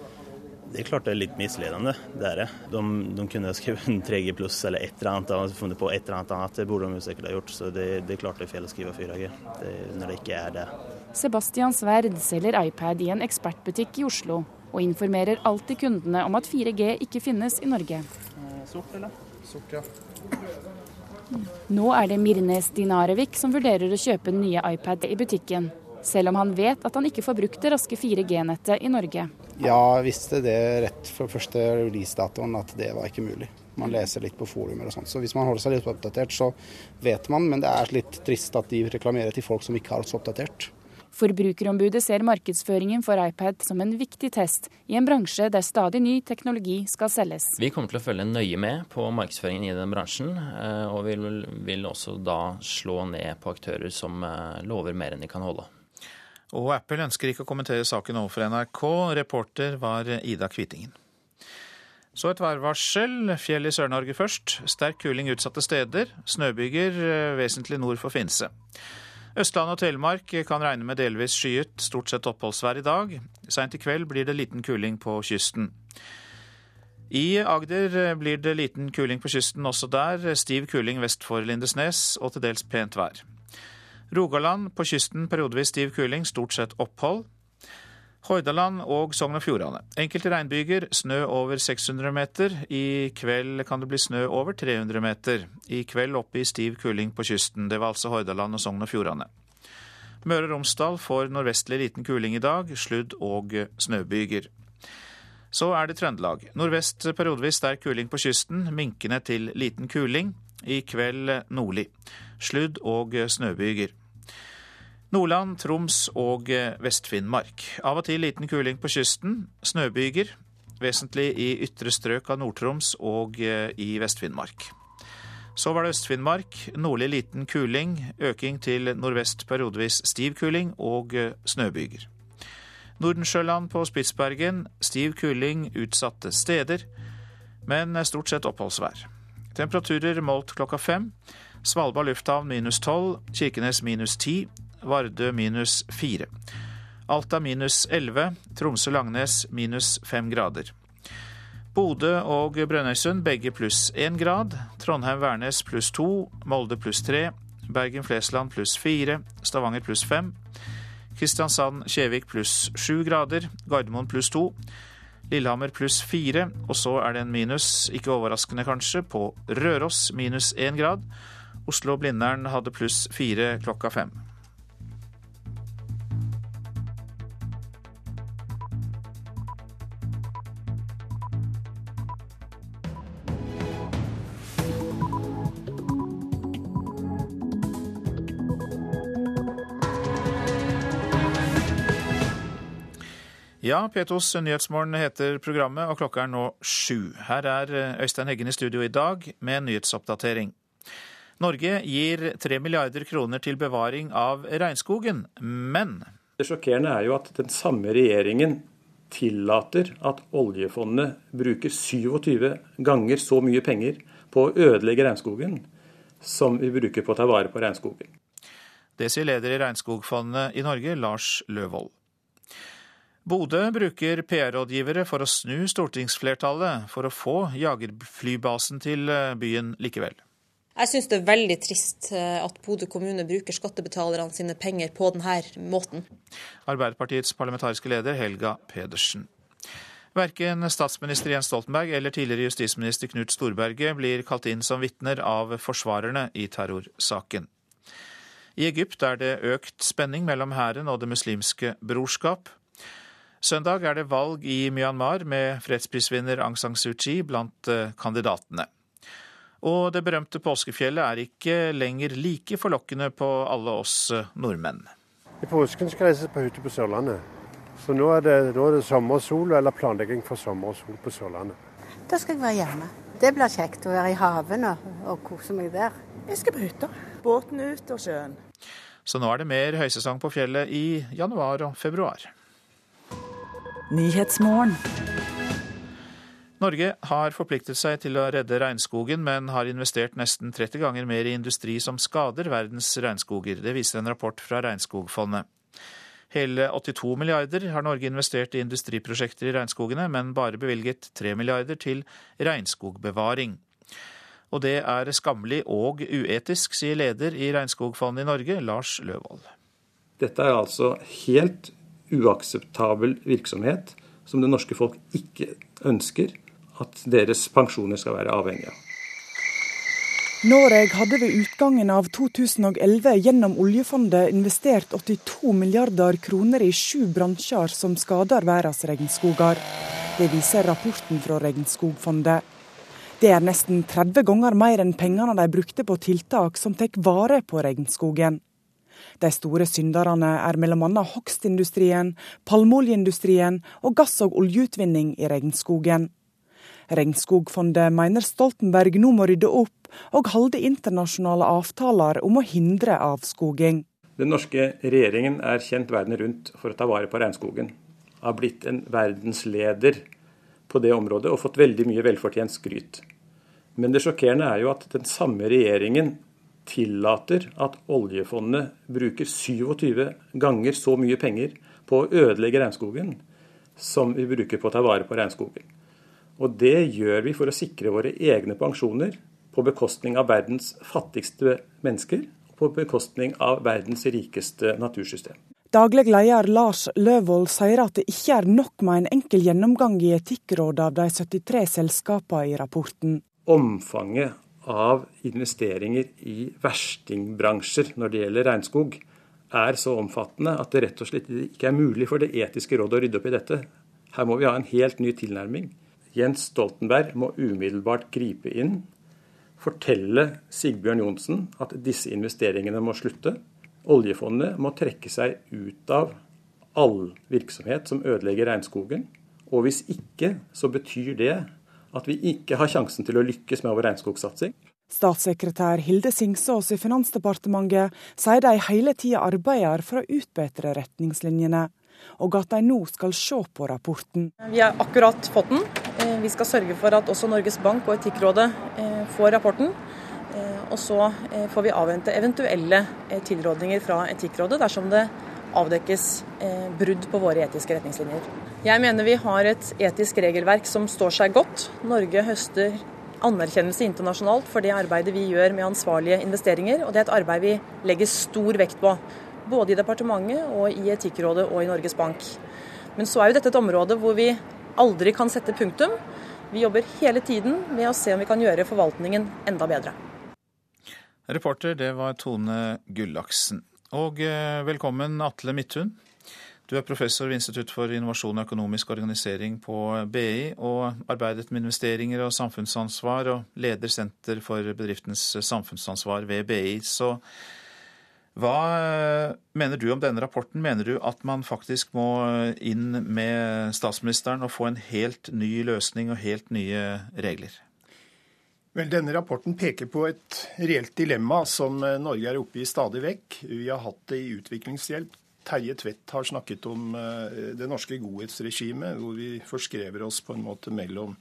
Det er klart det er litt misledende, det er det. De, de kunne skrevet en 3G pluss eller et eller annet, og funnet på et eller annet annet. Det burde de sikkert ha gjort. Så det, det, er klart det er feil å skrive 4G det, når det ikke er det. Sebastian Sverd selger iPad i en ekspertbutikk i Oslo, og informerer alltid kundene om at 4G ikke finnes i Norge. Eh, sort, eller? Sort, ja. Nå er det Mirnes Dinarevik som vurderer å kjøpe den nye iPad i butikken selv om han vet at han ikke får brukt det raske 4G-nettet i Norge. Ja, jeg visste det rett fra første releasedatoen at det var ikke mulig. Man leser litt på forumer og sånt. Så hvis man holder seg litt oppdatert, så vet man. Men det er litt trist at de reklamerer til folk som ikke har oss oppdatert. Forbrukerombudet ser markedsføringen for iPad som en viktig test i en bransje der stadig ny teknologi skal selges. Vi kommer til å følge nøye med på markedsføringen i den bransjen, eh, og vil, vil også da slå ned på aktører som eh, lover mer enn de kan holde. Og Apple ønsker ikke å kommentere saken overfor NRK. Reporter var Ida Kvitingen. Så et værvarsel. Fjell i Sør-Norge først. Sterk kuling utsatte steder. Snøbyger eh, vesentlig nord for Finse. Østland og Telemark kan regne med delvis skyet, stort sett oppholdsvær i dag. Seint i kveld blir det liten kuling på kysten. I Agder blir det liten kuling på kysten også der. Stiv kuling vest for Lindesnes og til dels pent vær. Rogaland på kysten periodevis stiv kuling, stort sett opphold. Hordaland og Sogn og Fjordane. Enkelte regnbyger, snø over 600 meter. I kveld kan det bli snø over 300 meter. I kveld oppe i stiv kuling på kysten. Det var altså Hordaland og Sogn og Fjordane. Møre og Romsdal får nordvestlig liten kuling i dag, sludd og snøbyger. Så er det Trøndelag. Nordvest periodevis sterk kuling på kysten, minkende til liten kuling. I kveld nordlig. Sludd og snøbyger. Nordland, Troms og Vest-Finnmark. Av og til liten kuling på kysten. Snøbyger. Vesentlig i ytre strøk av Nord-Troms og i Vest-Finnmark. Så var det Øst-Finnmark. Nordlig liten kuling. Øking til nordvest periodevis stiv kuling og snøbyger. Nordensjøland på Spitsbergen. Stiv kuling utsatte steder, men stort sett oppholdsvær. Temperaturer målt klokka fem. Svalbard lufthavn minus tolv. Kirkenes minus 10, Vardø minus 4. Alta minus elleve. Tromsø-Langnes minus 5 grader. Bodø og Brønnøysund begge pluss 1 grad. Trondheim-Værnes pluss 2, Molde pluss 3, Bergen-Flesland pluss 4, Stavanger pluss 5, Kristiansand-Kjevik pluss 7 grader. Gardermoen pluss 2, Lillehammer pluss 4, Og så er det en minus, ikke overraskende kanskje, på Røros minus 1 grad. Oslo-Blindern hadde pluss fire klokka fem. Ja, P2s Nyhetsmorgen heter programmet, og klokka er nå sju. Her er Øystein Heggen i studio i dag med en nyhetsoppdatering. Norge gir 3 milliarder kroner til bevaring av regnskogen, men Det sjokkerende er jo at den samme regjeringen tillater at oljefondet bruker 27 ganger så mye penger på å ødelegge regnskogen som vi bruker på å ta vare på regnskogen. Det sier leder i Regnskogfondet i Norge, Lars Løvold. Bodø bruker PR-rådgivere for å snu stortingsflertallet for å få jagerflybasen til byen likevel. Jeg syns det er veldig trist at Bodø kommune bruker skattebetalerne sine penger på denne måten. Arbeiderpartiets parlamentariske leder Helga Pedersen. Verken statsminister Jens Stoltenberg eller tidligere justisminister Knut Storberget blir kalt inn som vitner av forsvarerne i terrorsaken. I Egypt er det økt spenning mellom hæren og Det muslimske brorskap. Søndag er det valg i Myanmar med fredsprisvinner Aung San Suu Kyi blant kandidatene. Og det berømte påskefjellet er ikke lenger like forlokkende på alle oss nordmenn. I påsken skal jeg reise på hytte på Sørlandet. Så nå er, det, nå er det sommersol eller planlegging for sommer og sol på Sørlandet. Da skal jeg være hjemme. Det blir kjekt å være i haven og, og kose meg der. Jeg skal på hytta. Båten ut og sjøen. Så nå er det mer høysesong på fjellet i januar og februar. Norge har forpliktet seg til å redde regnskogen, men har investert nesten 30 ganger mer i industri som skader verdens regnskoger. Det viser en rapport fra Regnskogfondet. Hele 82 milliarder har Norge investert i industriprosjekter i regnskogene, men bare bevilget 3 milliarder til regnskogbevaring. Og det er skammelig og uetisk, sier leder i Regnskogfondet i Norge, Lars Løvold. Dette er altså helt uakseptabel virksomhet som det norske folk ikke ønsker at deres pensjoner skal være avhengig av. Norge hadde ved utgangen av 2011 gjennom oljefondet investert 82 milliarder kroner i sju bransjer som skader verdens regnskoger. Det viser rapporten fra Regnskogfondet. Det er nesten 30 ganger mer enn pengene de brukte på tiltak som tar vare på regnskogen. De store synderne er bl.a. hogstindustrien, palmeoljeindustrien og gass- og oljeutvinning i regnskogen. Regnskogfondet mener Stoltenberg nå må rydde opp og holde internasjonale avtaler om å hindre avskoging. Den norske regjeringen er kjent verden rundt for å ta vare på regnskogen. Har blitt en verdensleder på det området og fått veldig mye velfortjent skryt. Men det sjokkerende er jo at den samme regjeringen tillater at oljefondet bruker 27 ganger så mye penger på å ødelegge regnskogen som vi bruker på å ta vare på regnskogen. Og det gjør vi for å sikre våre egne pensjoner på bekostning av verdens fattigste mennesker og på bekostning av verdens rikeste natursystem. Daglig leder Lars Løvold sier at det ikke er nok med en enkel gjennomgang i Etikkrådet av de 73 selskapene i rapporten. Omfanget av investeringer i verstingbransjer når det gjelder regnskog, er så omfattende at det rett og slett ikke er mulig for Det etiske rådet å rydde opp i dette. Her må vi ha en helt ny tilnærming. Jens Stoltenberg må umiddelbart gripe inn, fortelle Sigbjørn Johnsen at disse investeringene må slutte. Oljefondet må trekke seg ut av all virksomhet som ødelegger regnskogen. Og hvis ikke, så betyr det at vi ikke har sjansen til å lykkes med vår regnskogsatsing. Statssekretær Hilde Singsås i Finansdepartementet sier de hele tida arbeider for å utbedre retningslinjene, og at de nå skal se på rapporten. Vi har akkurat fått den. Eh, vi skal sørge for at også Norges Bank og Etikkrådet eh, får rapporten. Eh, og så får vi avvente eventuelle tilrådninger fra Etikkrådet dersom det avdekkes brudd på våre etiske retningslinjer. Jeg mener vi har et etisk regelverk som står seg godt. Norge høster anerkjennelse internasjonalt for det arbeidet vi gjør med ansvarlige investeringer. Og det er et arbeid vi legger stor vekt på, både i departementet og i Etikkrådet og i Norges Bank. Men så er jo dette et område hvor vi aldri kan sette punktum. Vi jobber hele tiden med å se om vi kan gjøre forvaltningen enda bedre. Reporter, det var Tone Gullaksen. Og eh, velkommen Atle Midthun. Du er professor ved Institutt for innovasjon og økonomisk organisering på BI, og arbeidet med investeringer og samfunnsansvar, og leder Senter for bedriftens samfunnsansvar ved BI. Så hva eh, mener du om denne rapporten? Mener du at man faktisk må inn med statsministeren og få en helt ny løsning og helt nye regler? Vel, Denne rapporten peker på et reelt dilemma som Norge er oppe i stadig vekk. Vi har hatt det i utviklingshjelp Terje Tvedt har snakket om eh, det norske godhetsregimet, hvor vi forskrever oss på en måte mellom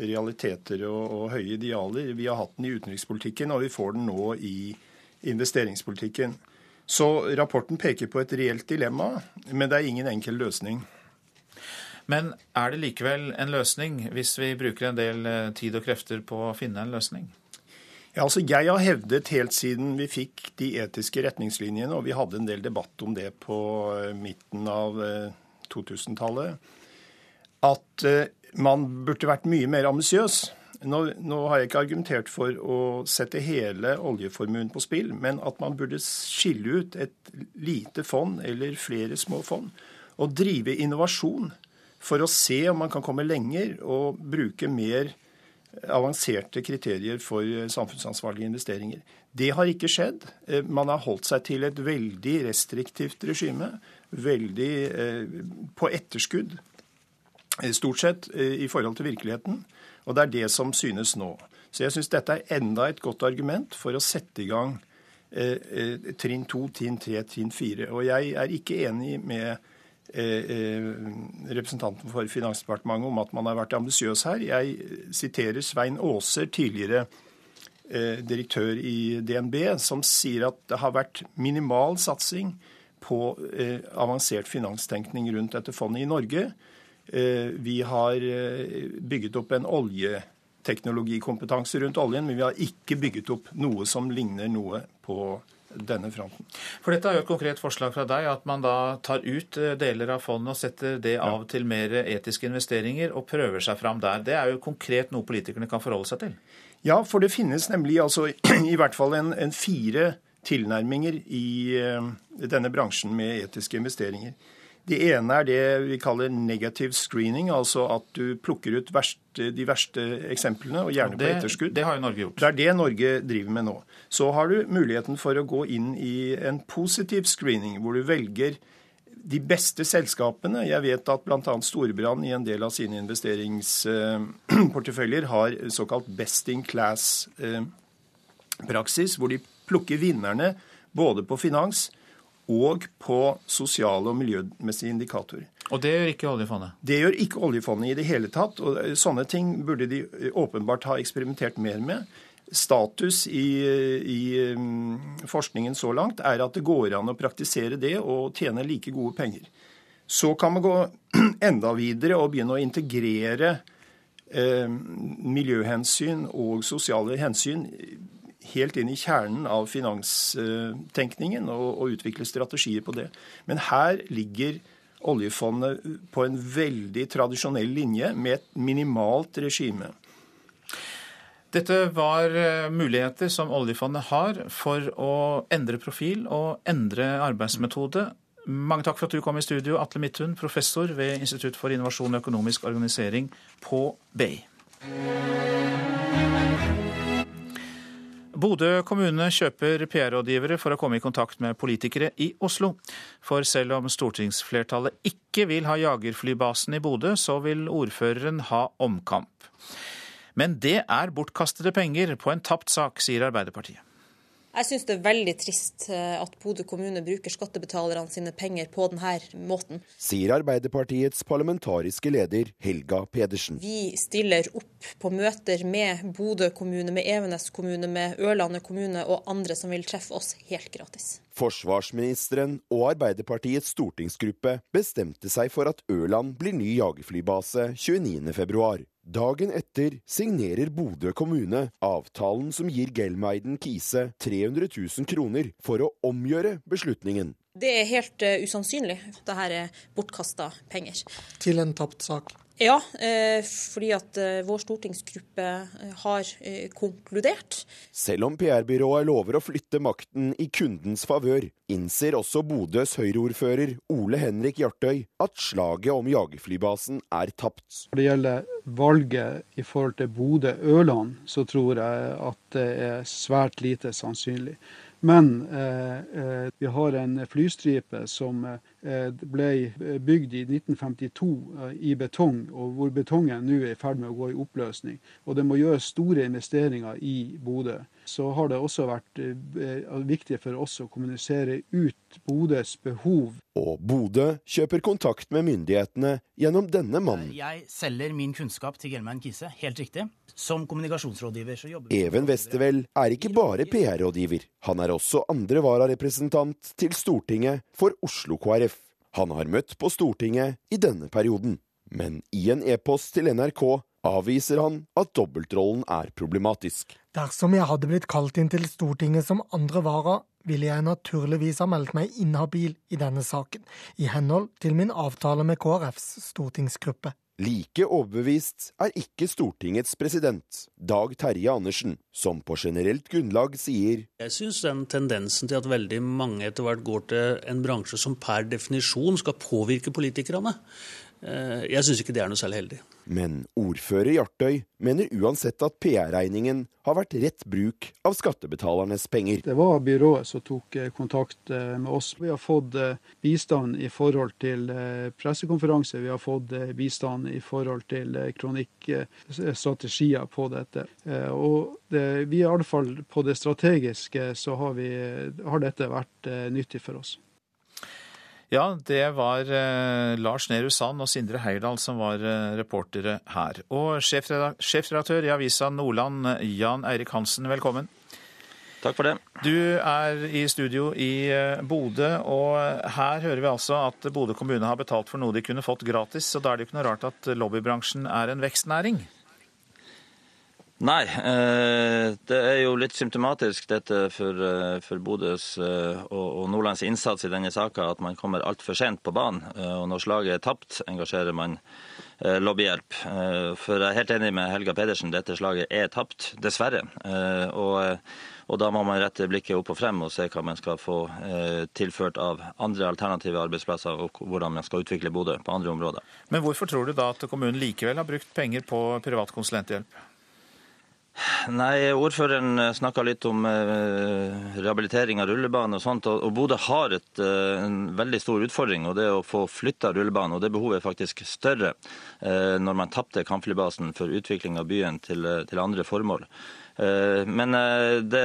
realiteter og, og, høye idealer. Vi har hatt den i utenrikspolitikken, og vi får den nå i investeringspolitikken. Så rapporten peker på et reelt dilemma, men det er ingen enkel løsning. Men er det likevel en løsning, hvis vi bruker en del eh, tid og krefter på å finne en løsning? Ja, altså Jeg har hevdet helt siden vi fikk de etiske retningslinjene, og vi hadde en del debatt om det på eh, midten av 2000-tallet, eh, at eh, man burde vært mye mer ambisiøs. Nå, nå, har jeg ikke argumentert for å sette hele oljeformuen på spill, men at man burde skille ut et lite fond eller flere små fond og drive innovasjon for å se om man kan komme lenger og bruke mer avanserte kriterier for samfunnsansvarlige investeringer. Det har ikke skjedd. Eh, man har holdt seg til et veldig restriktivt regime. Veldig eh, på etterskudd, eh, stort sett, i forhold til virkeligheten. Og det er det som synes nå. Så jeg syns dette er enda et godt argument for å sette i gang trinn to, trinn tre, trinn fire. Og jeg er ikke enig med Eh, eh, representanten for Finansdepartementet om at man har vært ambisiøs her. Jeg siterer Svein Aaser, tidligere eh, direktør i DNB, som sier at det har vært minimal satsing på avansert finanstenkning rundt dette fondet i Norge. Vi har bygget opp en oljeteknologikompetanse rundt oljen, men vi har ikke bygget opp noe som ligner noe på denne fronten. For Dette er jo et konkret forslag fra deg, at man da tar ut eh, deler av fondet og setter det av til mer etiske investeringer og prøver seg fram der. Det er jo konkret noe politikerne kan forholde seg til? Ja, for det finnes nemlig altså [clears throat] i hvert fall en, en fire tilnærminger i denne bransjen med etiske investeringer. Det ene er det vi kaller negative screening, altså at du plukker ut verste, de verste eksemplene, og gjerne det, på etterskudd. Det har jo Norge gjort. Det er det Norge driver med nå. Så har du muligheten for å gå inn i en positiv screening, hvor du velger de beste selskapene. Jeg vet at bl.a. Storebrand i en del av sine investeringsporteføljer har såkalt best in class-praksis, hvor de plukker vinnerne både på finans og på sosiale og miljømessige indikatorer. Og det gjør ikke oljefondet? Det gjør ikke oljefondet i det hele tatt. og Sånne ting burde de åpenbart ha eksperimentert mer med. Status i, i mm, forskningen så langt er at det går an å praktisere det og tjene like gode penger. Så kan man gå [clears throat] enda videre og begynne å integrere eh, miljøhensyn og sosiale hensyn helt inn i kjernen av finanstenkningen og, og utvikle strategier på det. Men her ligger oljefondet på en veldig tradisjonell linje med et minimalt regime. Dette var eh, muligheter som oljefondet har for å endre profil og endre arbeidsmetode. Mange takk for at du kom i studio, Atle Midthun, professor ved Institutt for innovasjon og økonomisk organisering på BI. Bodø kommune kjøper PR-rådgivere for å komme i kontakt med politikere i Oslo. For selv om stortingsflertallet ikke vil ha jagerflybasen i Bodø, så vil ordføreren ha omkamp. Men det er bortkastede penger på en tapt sak, sier Arbeiderpartiet. Jeg syns det er veldig trist eh, at Bodø kommune bruker skattebetalerne sine penger på denne måten. Sier Arbeiderpartiets parlamentariske leder Helga Pedersen. Vi stiller opp på møter med Bodø kommune, med Evenes kommune, med Ørlandet kommune og andre som vil treffe oss helt gratis. Forsvarsministeren og Arbeiderpartiets stortingsgruppe bestemte seg for at Ørland blir ny jagerflybase 29.2. Dagen etter signerer Bodø kommune avtalen som gir Gelmeiden Kise 300 000 kroner for å omgjøre beslutningen. Det er helt uh, usannsynlig. Dette er bortkasta penger. Til en tapt sak? Ja, eh, fordi at eh, vår stortingsgruppe eh, har konkludert. Selv om PR-byrået lover å flytte makten i kundens favør, innser også Bodøs Høyre-ordfører Ole Henrik Hjartøy at slaget om jagerflybasen er tapt. Når det gjelder valget i forhold til Bodø-Ørland, så tror jeg at det er svært lite sannsynlig. Men eh, eh, vi har en flystripe som eh, ble bygd i 1952 eh, i betong, og hvor betongen nå er i ferd med å gå i oppløsning. Og det må gjøres store investeringer i Bodø. Så har det også vært eh, viktig for oss å kommunisere ut Bodøs behov. Og Bodø kjøper kontakt med myndighetene gjennom denne mannen. Jeg selger min kunnskap til Gelmein Kise, helt riktig. Som kommunikasjonsrådgiver så jobber Even Westervell er ikke bare PR-rådgiver. Han er også andre vararepresentant til Stortinget for Oslo KrF. Han har møtt på Stortinget i denne perioden. Men i en e-post til NRK avviser han at dobbeltrollen er problematisk. Dersom jeg hadde blitt kalt inn til Stortinget som andre vara, ville jeg naturligvis ha meldt meg inhabil i denne saken, i henhold til min avtale med KrFs stortingsgruppe. Like overbevist er ikke Stortingets president, Dag Terje Andersen, som på generelt grunnlag sier Jeg syns den tendensen til at veldig mange etter hvert går til en bransje som per definisjon skal påvirke politikerne, jeg syns ikke det er noe særlig heldig. Men ordfører Hjartøy mener uansett at PR-regningen har vært rett bruk av skattebetalernes penger. Det var byrået som tok eh, kontakt eh, med oss. Vi har fått eh, bistand i forhold til pressekonferanse, vi har fått bistand i forhold til kronikkstrategier på dette. Og det, vi i alle fall på det strategiske så har, vi, har dette vært nyttig for oss. Ja, det var eh, Lars Nehru Sand og Sindre Heyerdahl som var eh, reportere her. Og sjefredaktør i avisa Nordland, Jan Eirik Hansen, velkommen. Takk for det. Du er i studio i eh, Bodø, og her hører vi altså at Bodø kommune har betalt for noe de kunne fått gratis, så da er det jo ikke noe rart at lobbybransjen er en vekstnæring? Nei, eh, det er jo litt symptomatisk dette for, eh, for Bodøs eh, og Nordlands innsats i denne saka, at man kommer altfor sent på banen. Og når slaget er tapt, engasjerer man lobbyhjelp. For jeg er helt enig med Helga Pedersen, dette slaget er tapt, dessverre. Og, og da må man rette blikket opp og frem og se hva man skal få tilført av andre alternative arbeidsplasser, og hvordan man skal utvikle Bodø på andre områder. Men hvorfor tror du da at kommunen likevel har brukt penger på privat konsulenthjelp? Nei, Ordføreren eh, snakka litt om eh, rehabilitering av rullebane og sånt. og Bodø har et, eh, en veldig stor utfordring, og det er å få flytta rullebanen. og Det behovet er faktisk større når man tapte kampflybasen for utvikling av byen til, til andre formål. Eh, men det,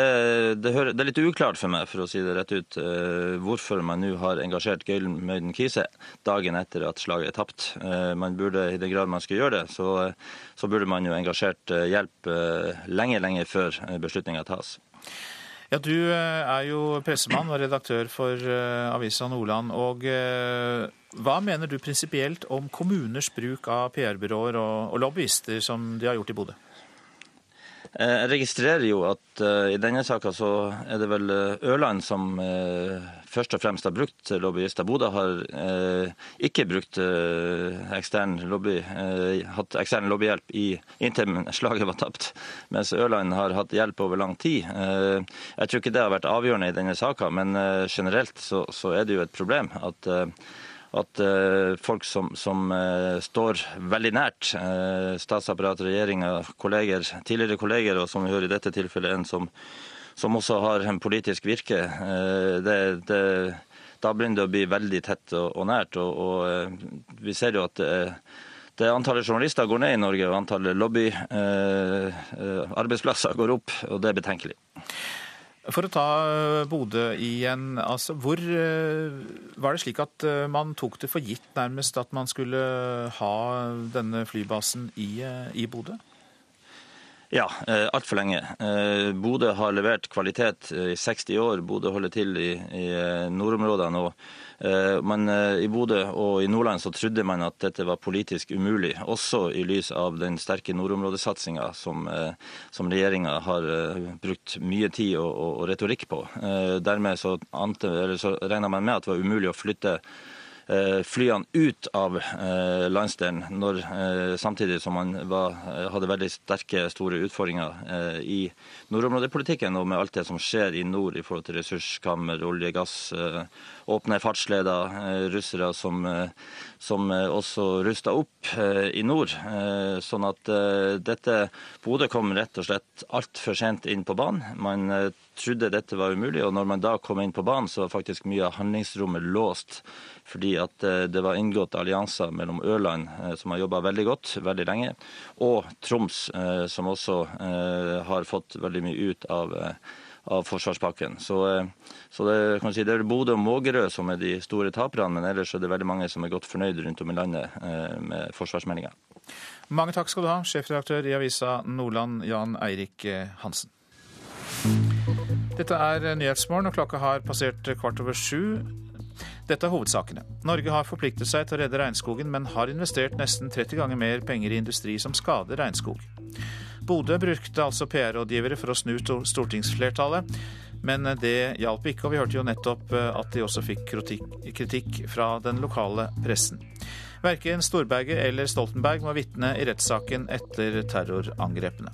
det, hører, det, er litt uklart for meg, for å si det rett ut, eh, hvorfor man nå har engasjert Gøylen Kise dagen etter at slaget er tapt. Man burde, I den grad man skulle gjøre det, så, så burde man jo engasjert hjelp lenge, lenge før beslutninga tas. Ja, Du er jo pressemann og redaktør for avisa Nordland. og Hva mener du prinsipielt om kommuners bruk av PR-byråer og lobbyister, som de har gjort i Bodø? Eh, jeg registrerer jo at uh, i denne saka så er det vel eh, Ørland som først og fremst har brukt lobbyister. Bodø har ikke brukt ekstern lobby, hatt ekstern lobbyhjelp inntil slaget var tapt, mens Ørland har hatt hjelp over lang tid. jeg tror ikke det har vært avgjørende i denne saka, men generelt så, er det jo et problem at at uh, folk som, som uh, står veldig nært statsapparatet, statsapparat, regjeringa, kolleger, tidligere kolleger, og som vi hører i dette tilfellet en som, som også har en politisk virke, det, det, da begynner det å bli veldig tett og, og nært. Og, og vi ser jo at det Antallet journalister går ned i Norge, og antallet lobbyarbeidsplasser går opp, og det er betenkelig. For å ta eh, Bodø igjen. altså hvor eh, Var det slik at eh, man tok det for gitt nærmest at man skulle ha denne flybasen i, i Bodø? Ja, altfor lenge. Bodø har levert kvalitet i 60 år. Bodø holder til i, i nordområdene. og Eh, men eh, i Bodø og i Nordland så trodde man at dette var politisk umulig, også i lys av den sterke nordområdesatsinga som, eh, som regjeringa har brukt mye tid og, og retorikk på. Dermed så, ante, så regna man med at det var umulig å flytte Eh, flyene ut av eh, landsdelen, når, eh, samtidig som man var, hadde veldig sterke, store utfordringer i nordområdepolitikken og med alt det som skjer i nord i forhold til ressurskammer, olje, gass, åpne fartsleder, russere som, som også rusta opp i nord. Sånn at dette Bodø kom rett og slett altfor sent inn på banen. Man trodde dette var umulig, og når man da kom inn på banen, så var faktisk mye av handlingsrommet låst fordi at eh, det var inngått allianser mellom Ørland, eh, som har jobba veldig godt veldig lenge, og Troms, eh, som også har fått veldig mye ut av, av forsvarspakken. Så, så det, kan si, det er Bodø og Mågerø som er de store taperne, men ellers er det veldig mange som er godt fornøyd rundt om i landet med forsvarsmeldinga. Mange takk skal du ha, sjefredaktør i avisa Nordland, Jan Eirik Hansen. Dette er Nyhetsmorgen, og klokka har passert kvart over sju. Dette er hovedsakene. Norge har forpliktet seg til å redde regnskogen, men har investert nesten 30 ganger mer penger i industri som skader regnskog. Bodø brukte altså PR-rådgivere for å snu stortingsflertallet, men det hjalp ikke, og vi hørte jo nettopp eh, at de også fikk kritikk fra den lokale pressen. Verken Storberget eller Stoltenberg må vitne i rettssaken etter terrorangrepene.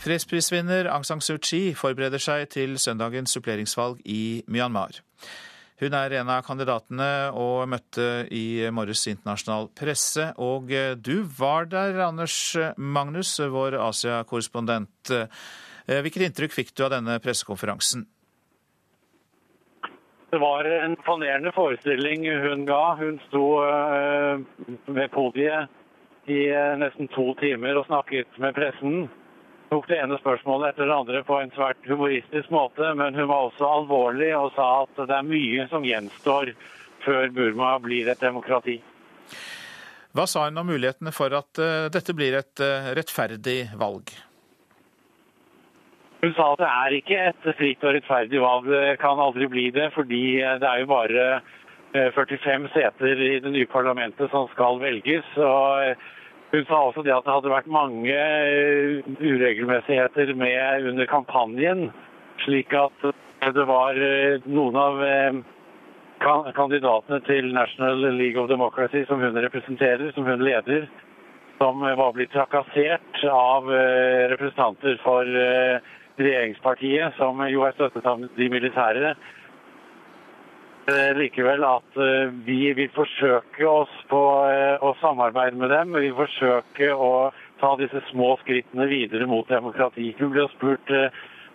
Fredsprisvinner Aung San Suu Kyi forbereder seg til søndagens suppleringsvalg i Myanmar. Hun er en av kandidatene og møtte i morges internasjonal presse. Og du var der, Anders Magnus, vår Asia-korrespondent. Hvilket inntrykk fikk du av denne pressekonferansen? Det var en imponerende forestilling hun ga. Hun sto eh, ved podiet i eh, nesten to timer og snakket med pressen tok det ene spørsmålet etter det andre på en svært humoristisk måte, men hun var også alvorlig og sa at det er mye som gjenstår før Burma blir et demokrati. Hva sa hun om mulighetene for at uh, dette blir et uh, rettferdig valg? Hun sa at det er ikke et fritt og rettferdig valg. Det kan aldri bli det, fordi det er jo bare 45 eh, seter i det nye parlamentet som skal velges. og hun sa også det at det hadde vært mange eh, uregelmessigheter med under kampanjen, slik at eh, det var eh, noen av kandidatene til National League of Democracy, som hun representerer, som hun leder, som var blitt trakassert av representanter for regjeringspartiet, som jo er støttet av de militære. Eh, likevel at eh, vi vil forsøke oss på eh, å samarbeide med dem. Vi vil forsøke å ta disse små skrittene videre mot demokrati. Hun ble spurt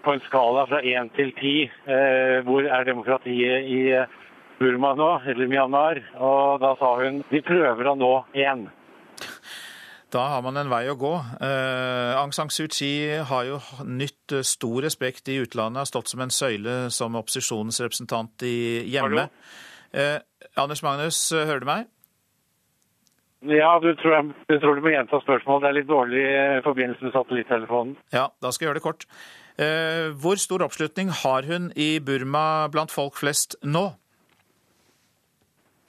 på en skala fra én til ti hvor er demokratiet i Burma nå, eller Myanmar. Og da sa hun vi prøver å nå én. Da har man en vei å gå. Eh, Aung San Suu Kyi har jo nytt stor respekt i utlandet, har stått som en søyle som opposisjonens representant i hjemme. Eh, Anders Magnus, hører du meg? Ja, du tror, jeg, du tror du må gjenta spørsmålet. Det er litt dårlig eh, forbindelse med satellittelefonen. Ja, da skal jeg gjøre det kort. Eh, hvor stor oppslutning har hun i Burma blant folk flest nå?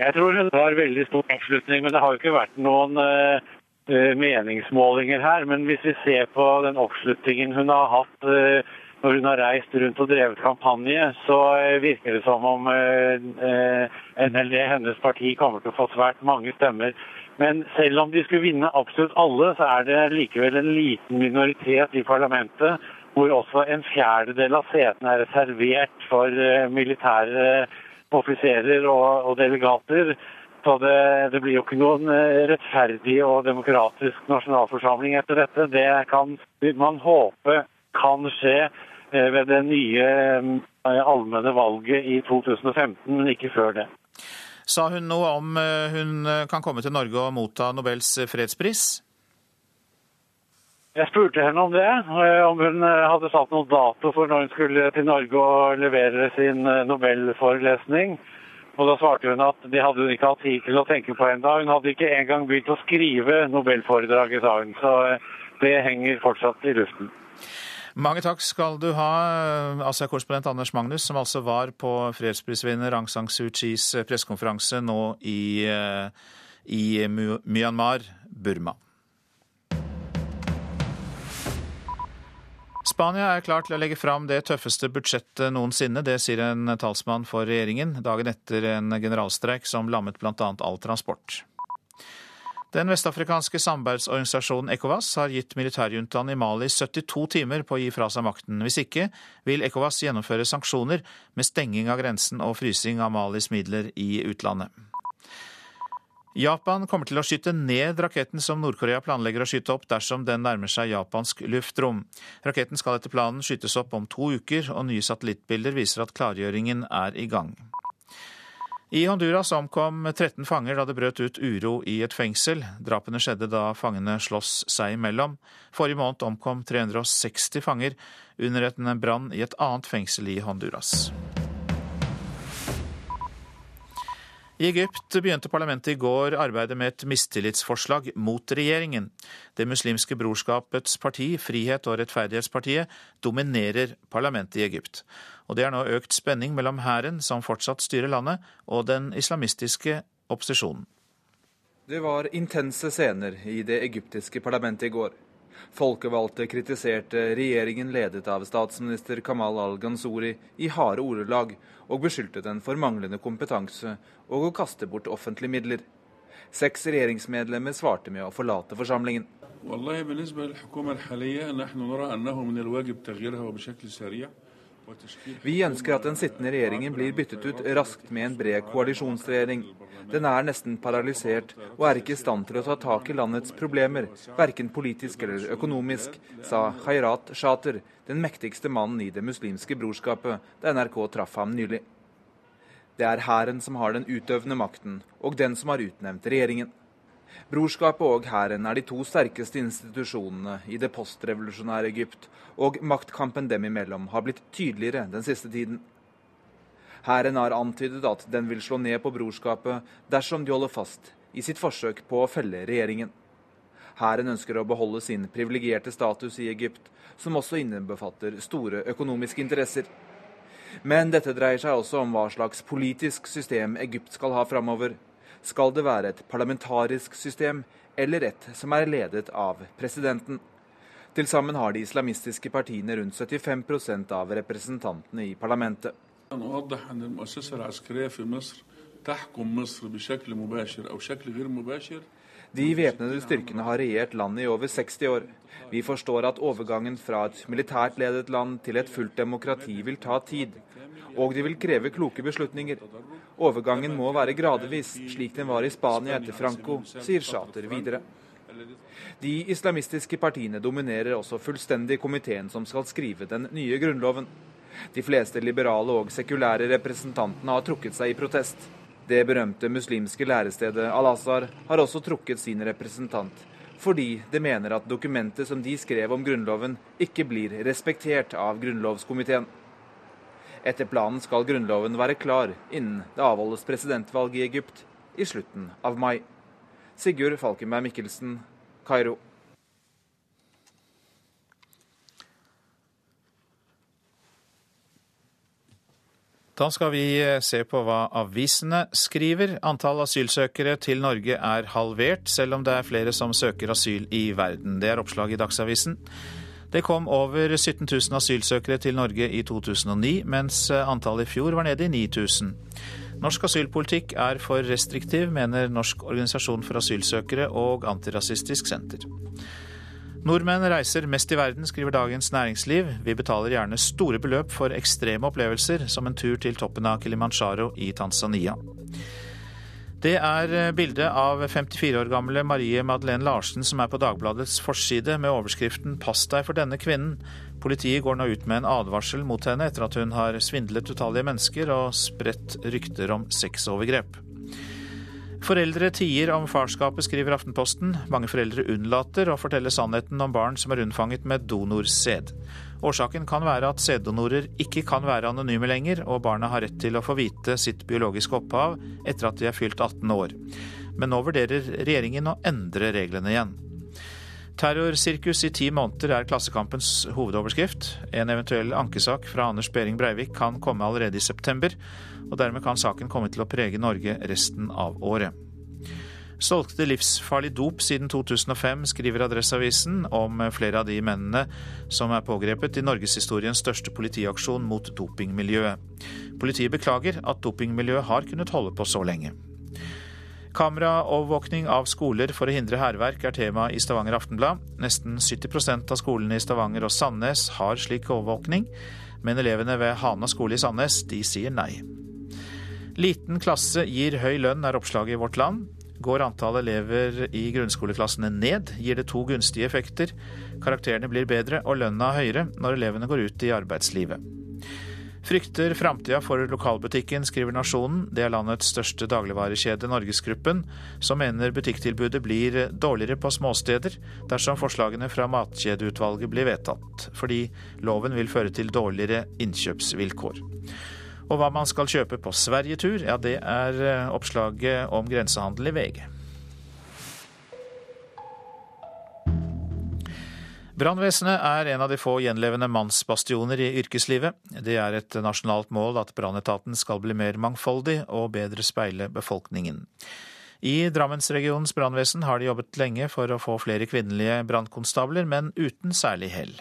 Jeg tror hun har veldig stor oppslutning, men det har jo ikke vært noen uh, meningsmålinger her. Men hvis vi ser på den oppslutningen hun har hatt uh, når hun har reist rundt og drevet kampanje, så uh, virker det som om NLD, hennes parti, kommer til å få svært mange stemmer. Men selv om de skulle vinne absolutt alle, så er det likevel en liten minoritet i parlamentet hvor også en fjerdedel av setene er reservert for militære offiserer og delegater. Så det, det, blir jo ikke noen eh, rettferdig og demokratisk nasjonalforsamling etter dette. Det kan man håpe kan skje eh, ved det nye eh, allmenne valget i 2015, men ikke før det. Sa hun noe om hun kan komme til Norge og motta Nobels fredspris? Jeg spurte henne om det, om hun hadde satt noen dato for når hun skulle til Norge og levere sin nobelforelesning. Og Da svarte hun at det hadde ikke hatt tid til å tenke på ennå. Hun hadde ikke engang begynt å skrive nobelforedraget, sa hun. Så det henger fortsatt i luften. Mange takk skal du ha, Asia-korrespondent Anders Magnus, som altså var på fredsprisvinner Aung San Suu Kyis pressekonferanse nå i, i Myanmar, Burma. Spania er klar til å legge fram det tøffeste budsjettet noensinne. Det sier en talsmann for regjeringen, dagen etter en generalstreik som lammet bl.a. all transport. Den vestafrikanske samarbeidsorganisasjonen ECOWAS har gitt militærjuntaen i Mali 72 timer på å gi fra seg makten. Hvis ikke vil ECOWAS gjennomføre sanksjoner med stenging av grensen og frysing av Malis midler i utlandet. Japan kommer til å skyte ned raketten som Nord-Korea planlegger å skyte opp dersom den nærmer seg japansk luftrom. Raketten skal etter planen skytes opp om to uker, og nye satellittbilder viser at klargjøringen er i gang. I Honduras omkom 13 fanger da det brøt ut uro i et fengsel. Drapene skjedde da fangene sloss seg imellom. Forrige måned omkom 360 fanger under en brann i et annet fengsel i Honduras. I Egypt begynte parlamentet i går arbeidet med et mistillitsforslag mot regjeringen. Det muslimske brorskapets parti, Frihet og rettferdighetspartiet, dominerer parlamentet i Egypt. Og det er nå økt spenning mellom hæren, som fortsatt styrer landet, og den islamistiske opposisjonen. Det var intense scener i det egyptiske parlamentet i går. Folkevalgte kritiserte regjeringen ledet av statsminister Kamal al-Ghansouri i harde ordelag, og beskyldte den for manglende kompetanse og å kaste bort offentlige midler. Seks regjeringsmedlemmer svarte med å forlate forsamlingen. Vi ønsker at den sittende regjeringen blir byttet ut raskt med en bred koalisjonsregjering. Den er nesten paralysert og er ikke i stand til å ta tak i landets problemer, verken politisk eller økonomisk, sa Khairat Shater, den mektigste mannen i Det muslimske brorskapet, da NRK traff ham nylig. Det er hæren som har den utøvende makten, og den som har utnevnt regjeringen. Brorskapet og hæren er de to sterkeste institusjonene i det postrevolusjonære Egypt, og maktkampen dem imellom har blitt tydeligere den siste tiden. Hæren har antydet at den vil slå ned på brorskapet dersom de holder fast i sitt forsøk på å felle regjeringen. Hæren ønsker å beholde sin privilegerte status i Egypt, som også innebefatter store økonomiske interesser. Men dette dreier seg også om hva slags politisk system Egypt skal ha framover. Skal det være et parlamentarisk system, eller et som er ledet av presidenten? Til sammen har de islamistiske partiene rundt 75% av representantene i parlamentet. De væpnede styrkene har regjert landet i over 60 år. Vi forstår at overgangen fra et militært ledet land til et fullt demokrati vil ta tid og de vil kreve kloke beslutninger. Overgangen må være gradvis, slik den var i Spania etter Franco, sier Shater videre. De islamistiske partiene dominerer også fullstendig komiteen som skal skrive den nye grunnloven. De fleste liberale og sekulære representantene har trukket seg i protest. Det berømte muslimske lærestedet Al-Azhar har også trukket sin representant, fordi det mener at dokumentet som de skrev om Grunnloven, ikke blir respektert av grunnlovskomiteen. Etter planen skal Grunnloven være klar innen det avholdes presidentvalg i Egypt i slutten av mai. Sigurd Falkenberg Mikkelsen, Kairo. Da skal vi eh, se på hva avisene skriver. Antall asylsøkere til Norge er halvert, selv om det er flere som søker asyl i verden. Det er oppslag i Dagsavisen. Det kom over 17 000 asylsøkere til Norge i 2009, mens eh, antallet i fjor var nede i 9000. Norsk asylpolitikk er for restriktiv, mener Norsk organisasjon for asylsøkere og Antirasistisk Senter. Nordmenn reiser mest i verden, skriver Dagens Næringsliv. Vi betaler gjerne store beløp for ekstreme opplevelser, som en tur til toppen av Kilimanjaro i Tanzania. Det er bildet av 54 år gamle Marie Madeleine Larsen som er på Dagbladets forside med overskriften 'Pass deg for denne kvinnen'. Politiet går nå ut med en advarsel mot henne etter at hun har svindlet utallige mennesker og spredt rykter om sexovergrep. Foreldre tier om farskapet, skriver Aftenposten. Mange foreldre unnlater å fortelle sannheten om barn som er unnfanget med donorsæd. Årsaken kan være at sæddonorer ikke kan være anonyme lenger, og barna har rett til å få vite sitt biologiske opphav etter at de er fylt 18 år. Men nå vurderer regjeringen å endre reglene igjen. Terrorsirkus i ti måneder er Klassekampens hovedoverskrift. En eventuell ankesak fra Anders Behring Breivik kan komme allerede i september, og dermed kan saken komme til å prege Norge resten av året. Solgte livsfarlig dop siden 2005, skriver Adresseavisen om flere av de mennene som er pågrepet i norgeshistoriens største politiaksjon mot dopingmiljøet. Politiet beklager at dopingmiljøet har kunnet holde på så lenge. Kameraovervåkning av skoler for å hindre hærverk er tema i Stavanger Aftenblad. Nesten 70% av skolene i Stavanger og Sandnes har slik overvåkning, men elevene ved Hana skole i Sandnes de sier nei. Liten klasse gir høy lønn, er oppslaget i Vårt Land. Går antallet elever i grunnskoleklassene ned, gir det to gunstige effekter. Karakterene blir bedre og lønna høyere når elevene går ut i arbeidslivet. Frykter framtida for lokalbutikken, skriver Nasjonen. Det er landets største dagligvarekjede, Norgesgruppen, som mener butikktilbudet blir dårligere på småsteder dersom forslagene fra Matkjedeutvalget blir vedtatt, fordi loven vil føre til dårligere innkjøpsvilkår. Og hva man skal kjøpe på sverigetur, ja det er eh, oppslaget om grensehandel i VG. Brannvesenet er en av de få gjenlevende mannsbastioner i yrkeslivet. Det er et nasjonalt mål at brannetaten skal bli mer mangfoldig og bedre speile befolkningen. I Drammensregionens brannvesen har de jobbet lenge for å få flere kvinnelige brannkonstabler, men uten særlig hell.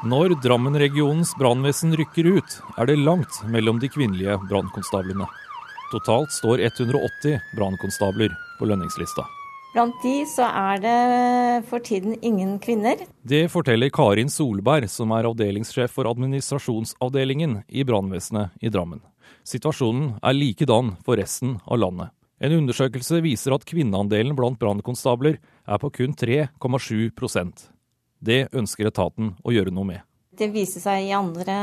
Når Drammen-regionens brannvesen rykker ut, er det langt mellom de kvinnelige brannkonstablene. Totalt står 180 brannkonstabler på lønningslista. Blant de så er det for tiden ingen kvinner. Det forteller Karin Solberg, som er avdelingssjef for administrasjonsavdelingen i brannvesenet i Drammen. Situasjonen er likedan for resten av landet. En undersøkelse viser at kvinneandelen blant brannkonstabler er på kun 3,7 det ønsker etaten å gjøre noe med. Det viser seg i andre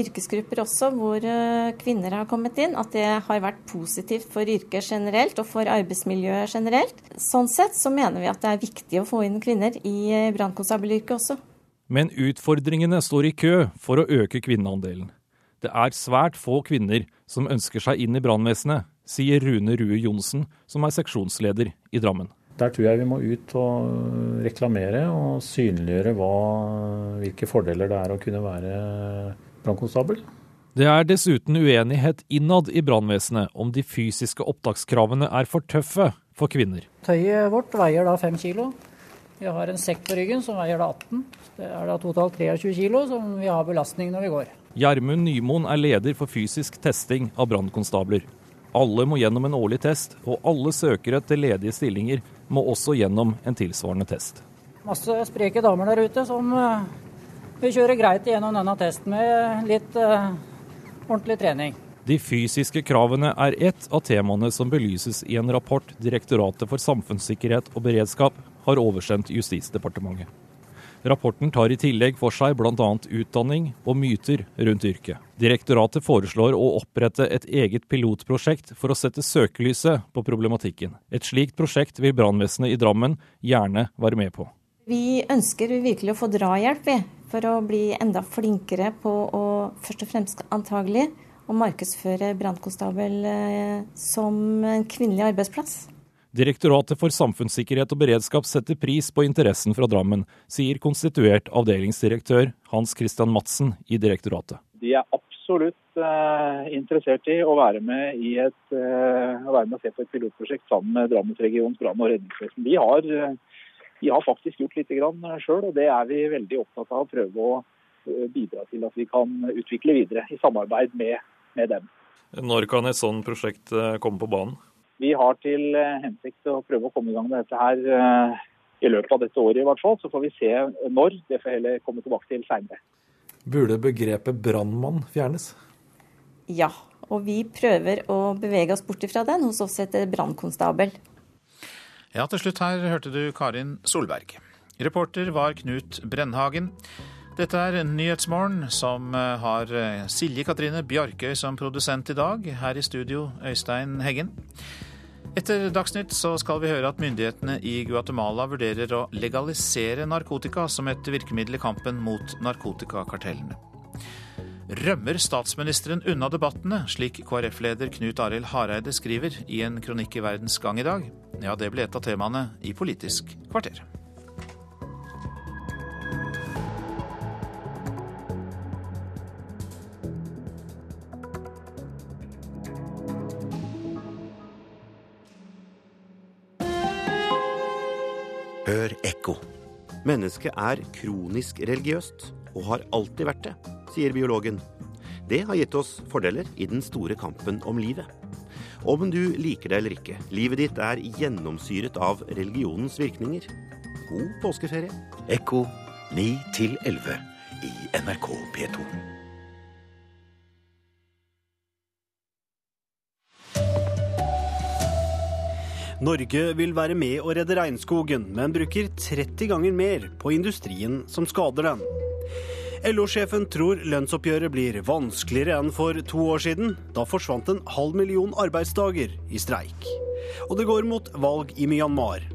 yrkesgrupper også, hvor eh, kvinner har kommet inn, at det har vært positivt for yrket generelt og for arbeidsmiljøet generelt. Sånn sett så mener vi at det er viktig å få inn kvinner i eh, brannkonstabelyrket også. Men utfordringene står i kø for å øke kvinneandelen. Det er svært få kvinner som ønsker seg inn i brannvesenet, sier Rune Rue Johnsen, som er seksjonsleder i Drammen. Der tror jeg vi må ut og reklamere og synliggjøre hva, hvilke fordeler det er å kunne være brannkonstabel. Det er dessuten uenighet innad i brannvesenet om de fysiske opptakskravene er for tøffe for kvinner. Tøyet vårt veier da 5 kilo. Vi har en sekk på ryggen som veier da 18. Det er da totalt 23 kilo som vi har belastning når vi går. Gjermund Nymoen er leder for fysisk testing av brannkonstabler. Alle må gjennom en årlig test, og alle søkere til ledige stillinger må også gjennom en tilsvarende test. Masse spreke damer der ute som uh, vil kjøre greit gjennom denne testen med litt uh, ordentlig trening. De fysiske kravene er ett av temaene som belyses i en rapport Direktoratet for samfunnssikkerhet og beredskap har oversendt Justisdepartementet. Rapporten tar i tillegg for seg bl.a. utdanning og myter rundt yrket. Direktoratet foreslår å opprette et eget pilotprosjekt for å sette søkelyset på problematikken. Et slikt prosjekt vil brannvesenet i Drammen gjerne være med på. Vi ønsker virkelig å få drahjelp for å bli enda flinkere på å først og fremst antagelig å markedsføre brannkonstabel eh, som en kvinnelig arbeidsplass. Direktoratet for samfunnssikkerhet og beredskap setter pris på interessen fra Drammen, sier konstituert avdelingsdirektør Hans Christian Madsen i direktoratet. De er absolutt eh, interessert i å være med, i et, eh, å være med og se på et pilotprosjekt sammen med Drammensregionens brann- og redningsvesen. De har, uh, de har faktisk gjort litt sjøl, og det er vi veldig opptatt av å prøve å bidra til at vi kan utvikle videre, i samarbeid med, med dem. Når kan et sånt prosjekt komme på banen? Vi har til eh, hensikt å prøve å komme i gang med dette her eh, i løpet av dette året i hvert fall. Så får vi se når. Det får heller komme tilbake til seinere. Burde begrepet brannmann fjernes? Ja, og vi prøver å bevege oss bort fra den. Hos oss heter brannkonstabel. Ja, til slutt her hørte du Karin Solberg. Reporter var Knut Brennhagen. Dette er Nyhetsmorgen, som eh, har Silje Katrine Bjarkøy som produsent i dag. Her i studio, Øystein Heggen. Etter Dagsnytt så skal vi høre at myndighetene i Guatemala vurderer å legalisere narkotika som et virkemiddel i kampen mot narkotikakartellene. Rømmer statsministeren unna debattene, slik KrF-leder Knut Arild Hareide skriver i en kronikk i Verdens Gang i dag? Ja, det ble et av temaene i Politisk kvarter. Hør ekko. Mennesket er kronisk religiøst, og har alltid vært det, sier biologen. Det har gitt oss fordeler i den store kampen om livet. Om du liker det eller ikke, livet ditt er gjennomsyret av religionens virkninger. God påskeferie. Ekko 9 11 i NRK P2. Norge vil være med å redde regnskogen, men bruker 30 ganger mer på industrien som skader den. LO-sjefen tror lønnsoppgjøret blir vanskeligere enn for to år siden. Da forsvant en halv million arbeidsdager i streik. Og det går mot valg i Myanmar.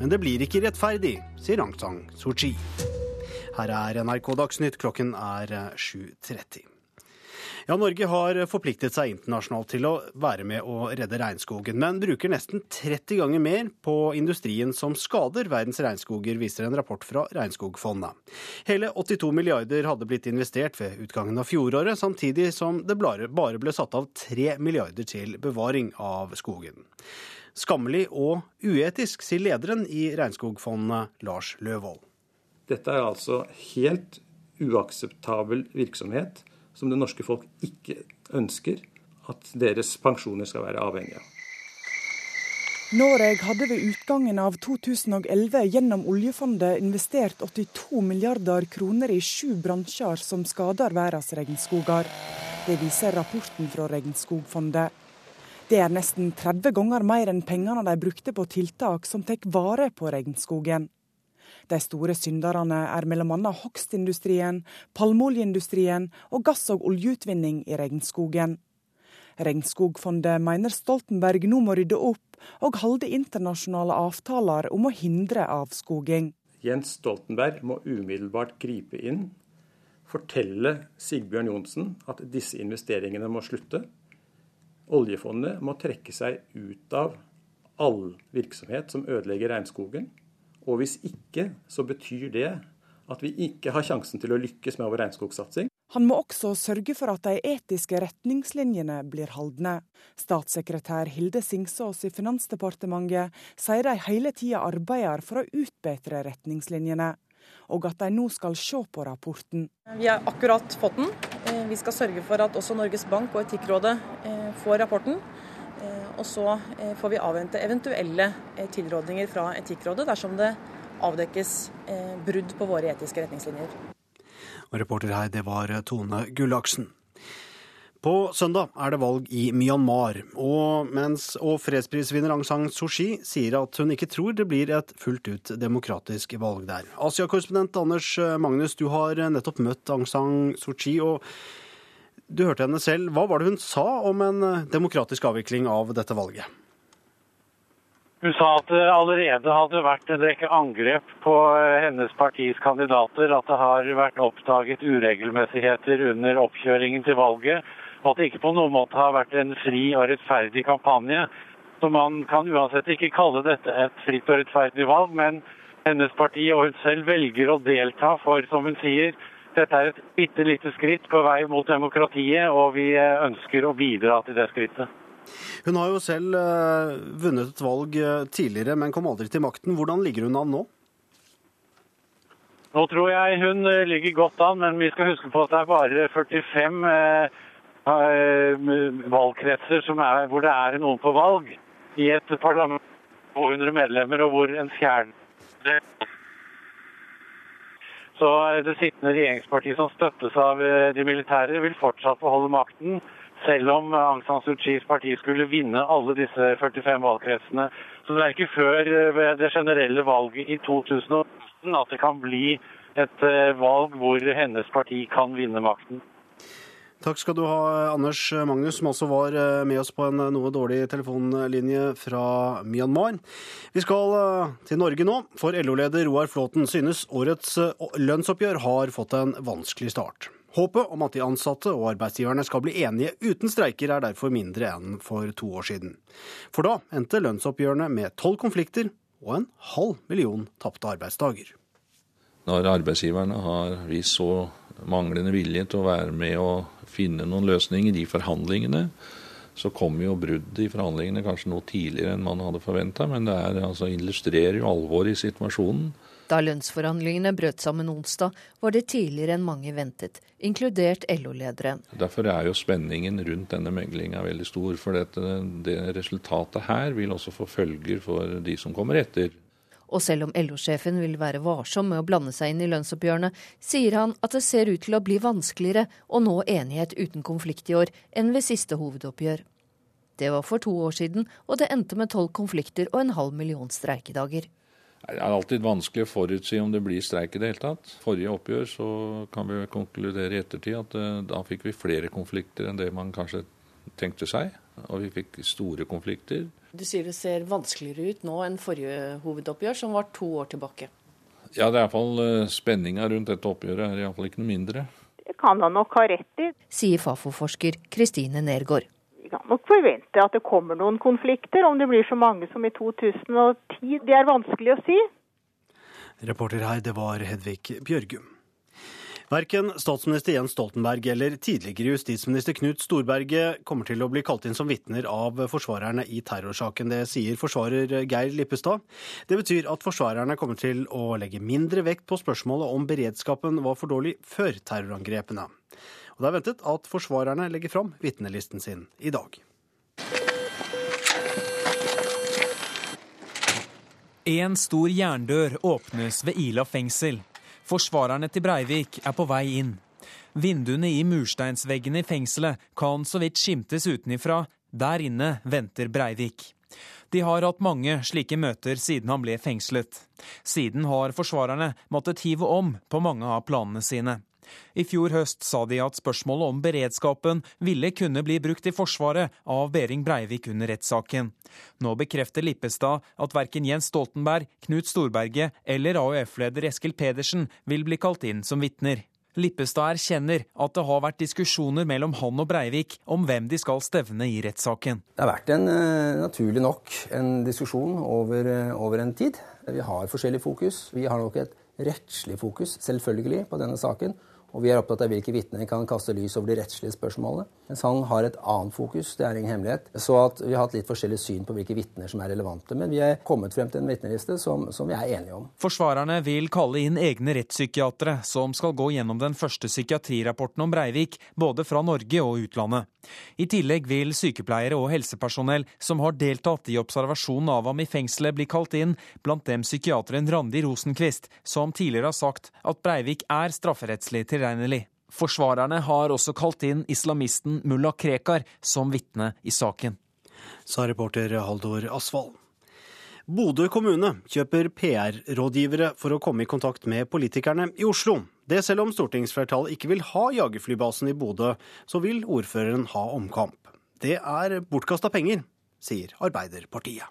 Men det blir ikke rettferdig, sier Aung San Suu Kyi. Her er NRK Dagsnytt, klokken er 7.30. Ja, Norge har forpliktet seg internasjonalt til å være med å redde regnskogen, men bruker nesten 30 ganger mer på industrien som skader verdens regnskoger, viser en rapport fra Regnskogfondet. Hele 82 milliarder hadde blitt investert ved utgangen av fjoråret, samtidig som det bare ble satt av 3 milliarder til bevaring av skogen. Skammelig og uetisk, sier lederen i Regnskogfondet, Lars Løvold. Dette er altså helt uakseptabel virksomhet som det norske folk ikke ønsker at deres pensjoner skal være avhengig av. Norge hadde ved utgangen av 2011 gjennom oljefondet investert 82 milliarder kroner i sju bransjer som skader verdens regnskoger. Det viser rapporten fra Regnskogfondet. Det er nesten 30 ganger mer enn pengene de brukte på tiltak som tar vare på regnskogen. De store synderne er bl.a. hogstindustrien, palmeoljeindustrien og gass- og oljeutvinning i regnskogen. Regnskogfondet mener Stoltenberg nå må rydde opp og holde internasjonale avtaler om å hindre avskoging. Jens Stoltenberg må umiddelbart gripe inn, fortelle Sigbjørn Johnsen at disse investeringene må slutte. Oljefondet må trekke seg ut av all virksomhet som ødelegger regnskogen. Og hvis ikke, så betyr det at vi ikke har sjansen til å lykkes med vår regnskogsatsing. Han må også sørge for at de etiske retningslinjene blir holdne. Statssekretær Hilde Singsås i Finansdepartementet sier de hele tida arbeider for å utbedre retningslinjene, og at de nå skal se på rapporten. Vi har akkurat fått den. Eh, vi skal sørge for at også Norges Bank og Etikkrådet eh, får rapporten. Eh, og så eh, får vi avvente eventuelle eh, tilrådninger fra Etikkrådet dersom det avdekkes brudd på våre etiske retningslinjer. Og reporter her, det var Tone Gullaksen. På søndag er det valg i Myanmar, og, mens, og fredsprisvinner Aung San Suu Kyi sier at hun ikke tror det blir et fullt ut demokratisk valg der. Asia-korrespondent Anders Magnus, du har nettopp møtt Aung San Suu Kyi, og du hørte henne selv. Hva var det hun sa om en demokratisk avvikling av dette valget? Hun sa at det allerede hadde vært en rekke angrep på hennes partis kandidater. At det har vært oppdaget uregelmessigheter under oppkjøringen til valget. Og at det ikke på noen måte har vært en fri og rettferdig kampanje. Så man kan uansett ikke kalle dette et fritt og rettferdig valg, men hennes parti og hun selv velger å delta, for som hun sier, dette er et bitte lite skritt på vei mot demokratiet, og vi ønsker å bidra til det skrittet. Hun har jo selv uh, vunnet et valg uh, tidligere, men kom aldri til makten. Hvordan ligger hun an nå? Nå tror jeg hun ligger godt an, men vi skal huske på at det er bare 45 valgkretser er, hvor det er noen på valg. I et parlament med 200 medlemmer, og hvor en fjerde Så det sittende regjeringspartiet som støttes av de militære, vil fortsatt beholde makten selv om Aung San Suu Kyis parti skulle vinne alle disse 45 valgkretsene. Så det er ikke før ved det generelle valget i 2018 at det kan bli et eh, valg hvor hennes parti kan vinne makten. Takk skal du ha, Anders Magnus, som også var eh, med oss på en noe dårlig telefonlinje fra Myanmar. Vi skal til Norge nå, for LO-leder Roar Flåten synes årets lønnsoppgjør har fått en vanskelig start. Håpet om at de ansatte og arbeidsgiverne skal bli enige uten streiker, er derfor mindre enn for to år siden. For da endte lønnsoppgjørene med tolv konflikter og en halv million tapte arbeidsdager. Når arbeidsgiverne har vist så manglende vilje til å være med og finne noen løsninger i forhandlingene, så kommer jo bruddet i forhandlingene kanskje noe tidligere enn man hadde forventa, men det er, altså, illustrerer jo alvoret i situasjonen. Da lønnsforhandlingene brøt sammen onsdag, var det tidligere enn mange ventet, inkludert LO-lederen. Derfor er jo spenningen rundt denne meglinga veldig stor. For dette, det resultatet her vil også få følger for de som kommer etter. Og selv om LO-sjefen vil være varsom med å blande seg inn i lønnsoppgjørene, sier han at det ser ut til å bli vanskeligere å nå enighet uten konflikt i år enn ved siste hovedoppgjør. Det var for to år siden, og det endte med tolv konflikter og en halv million streikedager. Det er alltid vanskelig å forutsi om det blir streik i det hele tatt. Forrige oppgjør så kan vi konkludere i ettertid at eh, da fikk vi flere konflikter enn det man kanskje tenkte seg. Og vi fikk store konflikter. Du sier det ser vanskeligere ut nå enn forrige hovedoppgjør, som var to år tilbake. Ja, det er iallfall eh, spenninga rundt dette oppgjøret er iallfall ikke noe mindre. Det kan han nok ha rett i. Sier Fafo-forsker Kristine Nergård Vi kan nok forvente at det kommer noen konflikter. Om det blir så mange som i 2010, det er vanskelig å si. Reporter her, det var Hedvig Bjørgum. Verken statsminister Jens Stoltenberg eller tidligere justisminister Knut Storberget kommer til å bli kalt inn som vitner av forsvarerne i terrorsaken. Det sier forsvarer Geir Lippestad. Det betyr at forsvarerne kommer til å legge mindre vekt på spørsmålet om beredskapen var for dårlig før terrorangrepene. Og det er ventet at forsvarerne legger fram vitnelisten sin i dag. En stor jerndør åpnes ved Ila fengsel. Forsvarerne til Breivik er på vei inn. Vinduene i mursteinsveggene i fengselet kan så vidt skimtes utenifra. Der inne venter Breivik. De har hatt mange slike møter siden han ble fengslet. Siden har forsvarerne måttet hive om på mange av planene sine. I fjor høst sa de at spørsmålet om beredskapen ville kunne bli brukt i Forsvaret av Behring Breivik under rettssaken. Nå bekrefter Lippestad at verken Jens Stoltenberg, Knut Storberget eller AUF-leder Eskil Pedersen vil bli kalt inn som vitner. Lippestad erkjenner at det har vært diskusjoner mellom han og Breivik om hvem de skal stevne i rettssaken. Det har vært en, eh, naturlig nok en diskusjon over, eh, over en tid. Vi har forskjellig fokus. Vi har nok et rettslig fokus, selvfølgelig, på denne saken. Og vi er opptatt av hvilke vitner kan kaste lys over de rettslige spørsmålene. Mens han har et annet fokus, det er ingen hemmelighet. Så vi har hatt litt forskjellig syn på hvilke vitner som er relevante. Men vi er kommet frem til en vitnerliste som, som, vi er enige om. Forsvarerne vil kalle inn egne rettspsykiatere som skal gå gjennom den første psykiatrirapporten om Breivik, både fra Norge og utlandet. I tillegg vil sykepleiere og helsepersonell som har deltatt i observasjonen av ham i fengselet, bli kalt inn, blant dem psykiateren Randi Rosenkvist, som tidligere har sagt at Breivik er strafferettslig tilregnelig. Forsvarerne har også kalt inn islamisten mulla Krekar som vitne i saken. Sa reporter Haldor Asvald. Bodø kommune kjøper PR-rådgivere for å komme i kontakt med politikerne i Oslo. Det selv om stortingsflertallet ikke vil ha jagerflybasen i Bodø, så vil ordføreren ha omkamp. Det er bortkasta penger, sier Arbeiderpartiet.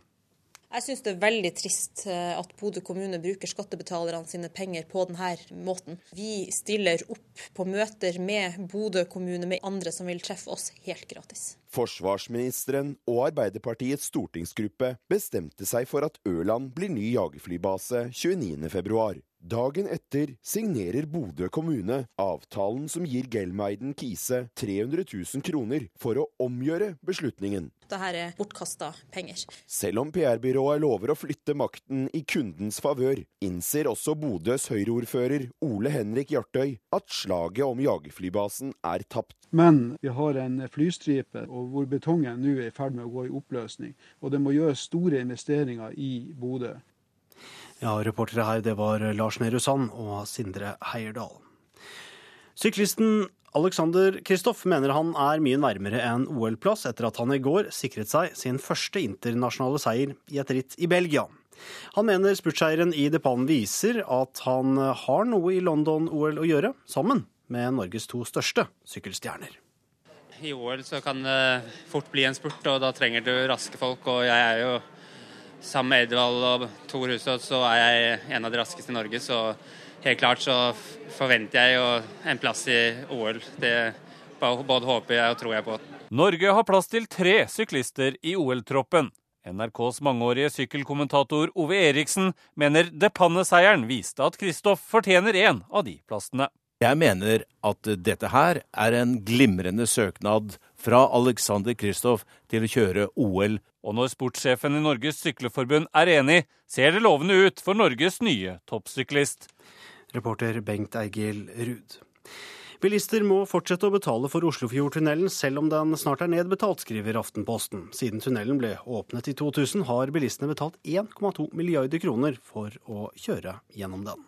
Jeg syns det er veldig trist eh, at Bodø kommune bruker skattebetalerne sine penger på denne måten. Vi stiller opp på møter med Bodø kommune, med andre som vil treffe oss, helt gratis. Forsvarsministeren og Arbeiderpartiets stortingsgruppe bestemte seg for at Ørland blir ny jagerflybase 29.2. Dagen etter signerer Bodø kommune avtalen som gir Gelmeiden Kise 300 000 kroner for å omgjøre beslutningen. Dette er bortkasta penger. Selv om PR-byrået lover å flytte makten i kundens favør, innser også Bodøs Høyre-ordfører Ole Henrik Hjartøy at slaget om jagerflybasen er tapt. Men vi har en flystripe hvor betongen nå er i ferd med å gå i oppløsning. Og det må gjøres store investeringer i Bodø. Ja, reportere her, det var Lars Nehru Sand og Sindre Heierdal. Syklisten Alexander Kristoff mener han er mye nærmere en OL-plass etter at han i går sikret seg sin første internasjonale seier i et ritt i Belgia. Han mener spurtseieren i Depan viser at han har noe i London-OL å gjøre, sammen med Norges to største sykkelstjerner. I OL så kan det fort bli en spurt, og da trenger du raske folk. Og jeg er jo sammen med Edvald og Tor Hushovd så er jeg en av de raskeste i Norge. Så helt klart så forventer jeg jo en plass i OL. Det både håper jeg og tror jeg på. Norge har plass til tre syklister i OL-troppen. NRKs mangeårige sykkelkommentator Ove Eriksen mener Depanne-seieren viste at Kristoff fortjener en av de plassene. Jeg mener at dette her er en glimrende søknad fra Alexander Kristoff til å kjøre OL. Og når sportssjefen i Norges Sykleforbund er enig, ser det lovende ut for Norges nye toppsyklist. Reporter Bengt Eigil Ruud. Bilister må fortsette å betale for Oslofjordtunnelen selv om den snart er nedbetalt, skriver Aftenposten. Siden tunnelen ble åpnet i 2000 har bilistene betalt 1,2 milliarder kroner for å kjøre gjennom den.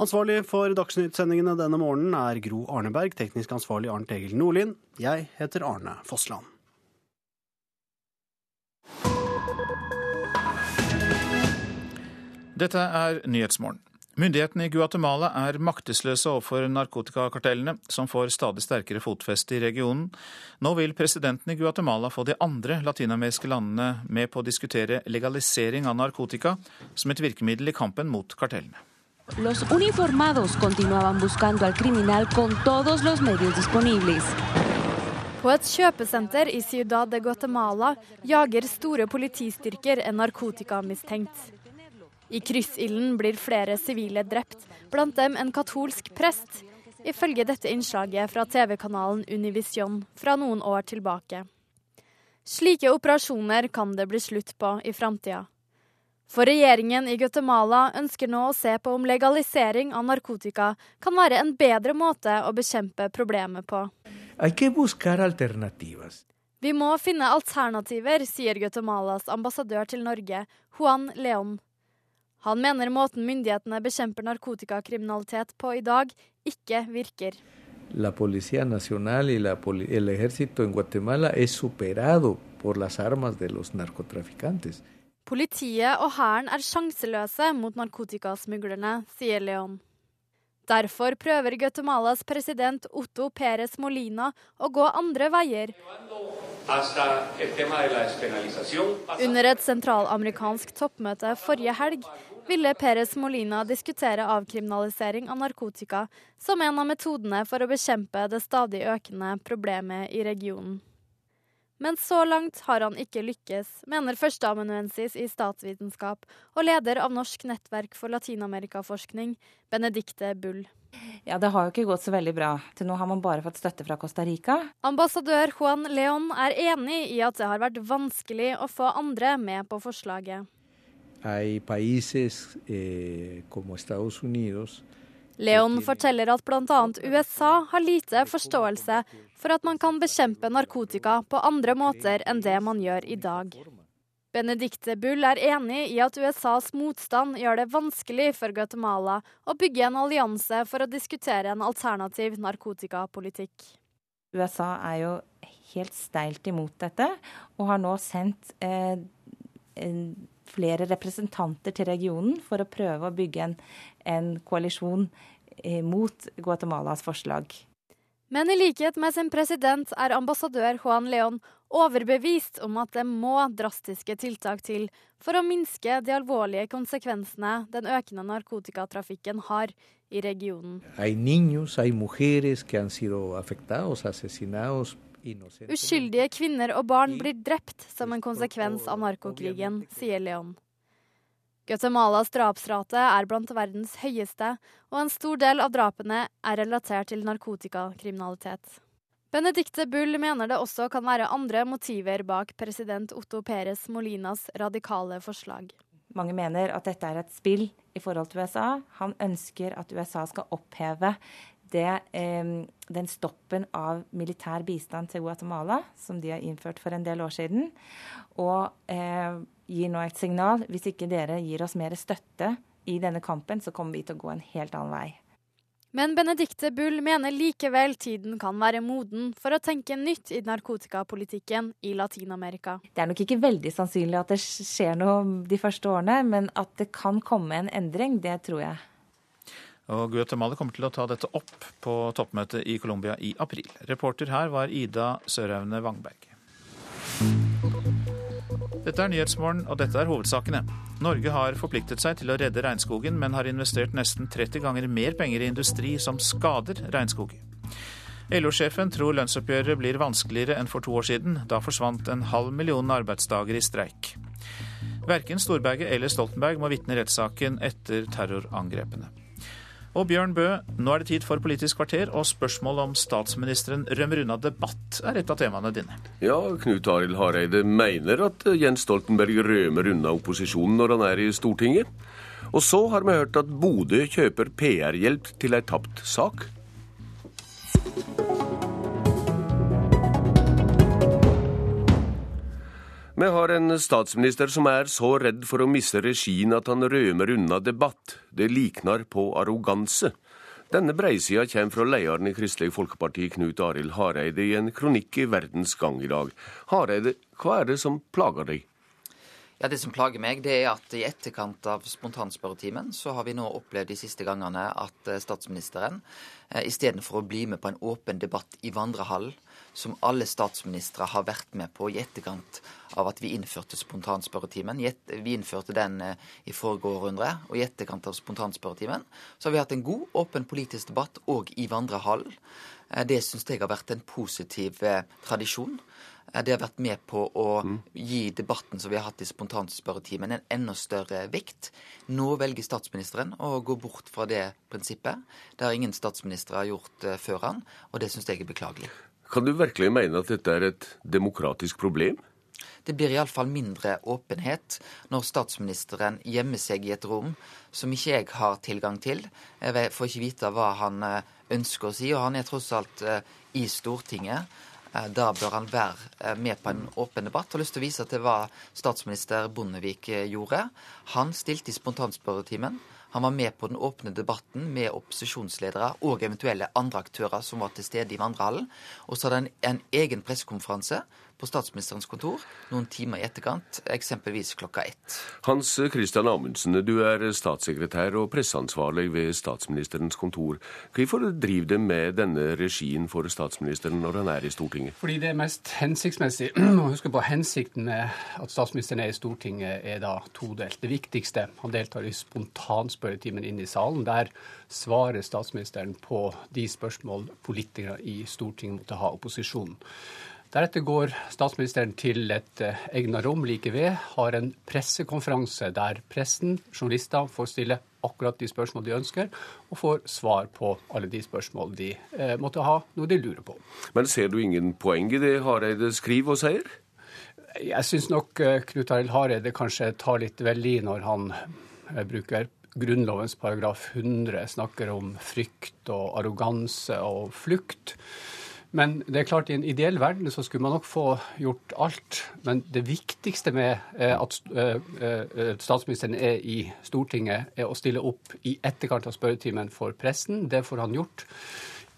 Ansvarlig for Dagsnytt-sendingene denne morgenen er Gro Arneberg, teknisk ansvarlig Arnt Egil Nordlien. Jeg heter Arne Fossland. Dette er Nyhetsmorgen. Myndighetene i Guatemala er maktesløse overfor narkotikakartellene, som får stadig sterkere fotfeste i regionen. Nå vil presidenten i Guatemala få de andre latinameriske landene med på å diskutere legalisering av narkotika som et virkemiddel i kampen mot kartellene. Los uniformados continuaban buscando al criminal con todos los medios disponibles. På et kjøpesenter i Ciudad de Guatemala jager store politistyrker en narkotikamistenkt. I kryssilden blir flere sivile drept, blant dem en katolsk prest, ifølge dette innslaget fra TV-kanalen Univision fra noen år tilbake. Slike operasjoner kan det bli slutt på i framtida. For regjeringen i Guatemala ønsker nå å se på om legalisering av narkotika kan være en bedre måte å bekjempe problemet på. Vi må finne alternativer, sier Guatemalas ambassadør til Norge, Juan Leon. Han mener måten myndighetene bekjemper narkotikakriminalitet på i dag, ikke virker. La Policía Nacional y la, el ejército en Guatemala es superado por las armas de los narcotraficantes. Politiet og hæren er sjanseløse mot narkotikasmuglerne, sier Leon. Derfor prøver Guatemalas president Otto Perez Molina å gå andre veier. Under et sentralamerikansk toppmøte forrige helg ville Perez Molina diskutere avkriminalisering av narkotika som en av metodene for å bekjempe det stadig økende problemet i regionen. Men så langt har han ikke lykkes, mener førsteamanuensis i statsvitenskap og leder av Norsk nettverk for latinamerikaforskning, Benedicte Bull. Ja, Det har jo ikke gått så veldig bra. Til nå har man bare fått støtte fra Costa Rica. Ambassadør Juan Leon er enig i at det har vært vanskelig å få andre med på forslaget. Hay países eh, como Estados Unidos Leon forteller at bl.a. USA har lite forståelse for at man kan bekjempe narkotika på andre måter enn det man gjør i dag. Benedicte Bull er enig i at USAs motstand gjør det vanskelig for Guatemala å bygge en allianse for å diskutere en alternativ narkotikapolitikk. USA er jo helt steilt imot dette, og har nå sendt eh, flere representanter til regionen for å prøve å bygge en, en koalisjon eh, mot Guatemalas forslag. Men i likhet med sin president er ambassadør Juan Leon overbevist om at det må drastiske tiltak til for å minske de alvorlige konsekvensene den økende narkotikatrafikken har i regionen. Uskyldige kvinner og barn blir drept som en konsekvens av narkokrigen, sier Leon. Guatemalas drapsrate er blant verdens høyeste, og en stor del av drapene er relatert til narkotikakriminalitet. Benedicte Bull mener det også kan være andre motiver bak president Otto Perez Molinas radikale forslag. Mange mener at dette er et spill i forhold til USA. Han ønsker at USA skal oppheve det, eh, den stoppen av militær bistand til Guatemala som de har innført for en del år siden. Og eh, gir nå et signal. Hvis ikke dere gir oss mer støtte i denne kampen, så kommer vi til å gå en helt annen vei. Men Benedicte Bull mener likevel tiden kan være moden for å tenke nytt i narkotikapolitikken i Latin-Amerika. Det er nok ikke veldig sannsynlig at det skjer noe de første årene, men at det kan komme en endring, det tror jeg. Og Guatemala kommer til å ta dette opp på toppmøtet i Colombia i april. Reporter her var Ida Søraune Wangberg. Dette er Nyhetsmorgen, og dette er hovedsakene. Norge har forpliktet seg til å redde regnskogen, men har investert nesten 30 ganger mer penger i industri som skader regnskog. LO-sjefen tror lønnsoppgjøret blir vanskeligere enn for to år siden. Da forsvant en halv million arbeidsdager i streik. Verken Storberget eller Stoltenberg må vitne i rettssaken etter terrorangrepene. Og Bjørn Bø, nå er det tid for Politisk kvarter, og spørsmålet om statsministeren rømmer unna debatt er et av temaene dine. Ja, Knut Arild Hareide mener at Jens Stoltenberg rømmer unna opposisjonen når han er i Stortinget. Og så har vi hørt at Bodø kjøper PR-hjelp til ei tapt sak. Vi har en statsminister som er så redd for å miste regien at han rømer unna debatt. Det liknar på arroganse. Denne breisida kommer fra lederen i Kristelig Folkeparti, Knut Arild Hareide, i en kronikk i Verdens Gang i dag. Hareide, hva er det som plager deg? Ja, Det som plager meg, det er at i etterkant av spontanspørretimen, så har vi nå opplevd de siste gangene at statsministeren eh, istedenfor å bli med på en åpen debatt i vandrehallen, som alle statsministre har vært med på i etterkant av at vi innførte spontanspørretimen. Vi innførte den eh, i forrige århundre, og i etterkant av spontanspørretimen så har vi hatt en god, åpen politisk debatt òg i vandrehallen. Eh, det syns jeg har vært en positiv eh, tradisjon. Det har vært med på å mm. gi debatten som vi har hatt i spontanspørretimen, en enda større vekt. Nå velger statsministeren å gå bort fra det prinsippet. Det har ingen statsministre gjort før han, og det syns jeg er beklagelig. Kan du virkelig mene at dette er et demokratisk problem? Det blir iallfall mindre åpenhet når statsministeren gjemmer seg i et rom som ikke jeg har tilgang til. Jeg får ikke vite hva han eh, ønsker å si, og han er tross alt eh, i Stortinget. Eh, da bør han være med på en åpen debatt. Jeg har lyst til å vise til hva statsminister Bondevik gjorde. Han stilte i spontanspørretimen. Han var med på den åpne debatten med opposisjonsledere og eventuelle andre aktører som var til stede i vandrehallen. Og så hadde han en egen pressekonferanse på statsministerens kontor noen timer i etterkant, eksempelvis klokka ett. Hans Christian Amundsen, du er statssekretær og presseansvarlig ved statsministerens kontor. Hvorfor driver dere med denne regien for statsministeren når han er i Stortinget? Fordi det er mest hensiktsmessig. [clears throat] å huske på Hensikten med at statsministeren er i Stortinget er da todelt. Det viktigste, han deltar i spontanspørretimen inne i salen. Der svarer statsministeren på de spørsmål politikere i Stortinget måtte ha opposisjonen. Deretter går statsministeren til et uh, egnet rom like ved, har en pressekonferanse der pressen, journalister, får stille akkurat de spørsmål de ønsker, og får svar på alle de spørsmål de eh, måtte ha, noe de lurer på. Men ser du ingen poeng i det Hareide skriver og sier? Jeg syns nok uh, Knut Arild Hareide kanskje tar litt vel i når han bruker Grunnlovens paragraf 100, snakker om frykt og arroganse og flukt. Men det er klart, i en ideell verden så skulle man nok få gjort alt. Men det viktigste med eh, at eh, eh, statsministeren er i Stortinget, er å stille opp i etterkant av spørretimen for pressen. Det får han gjort.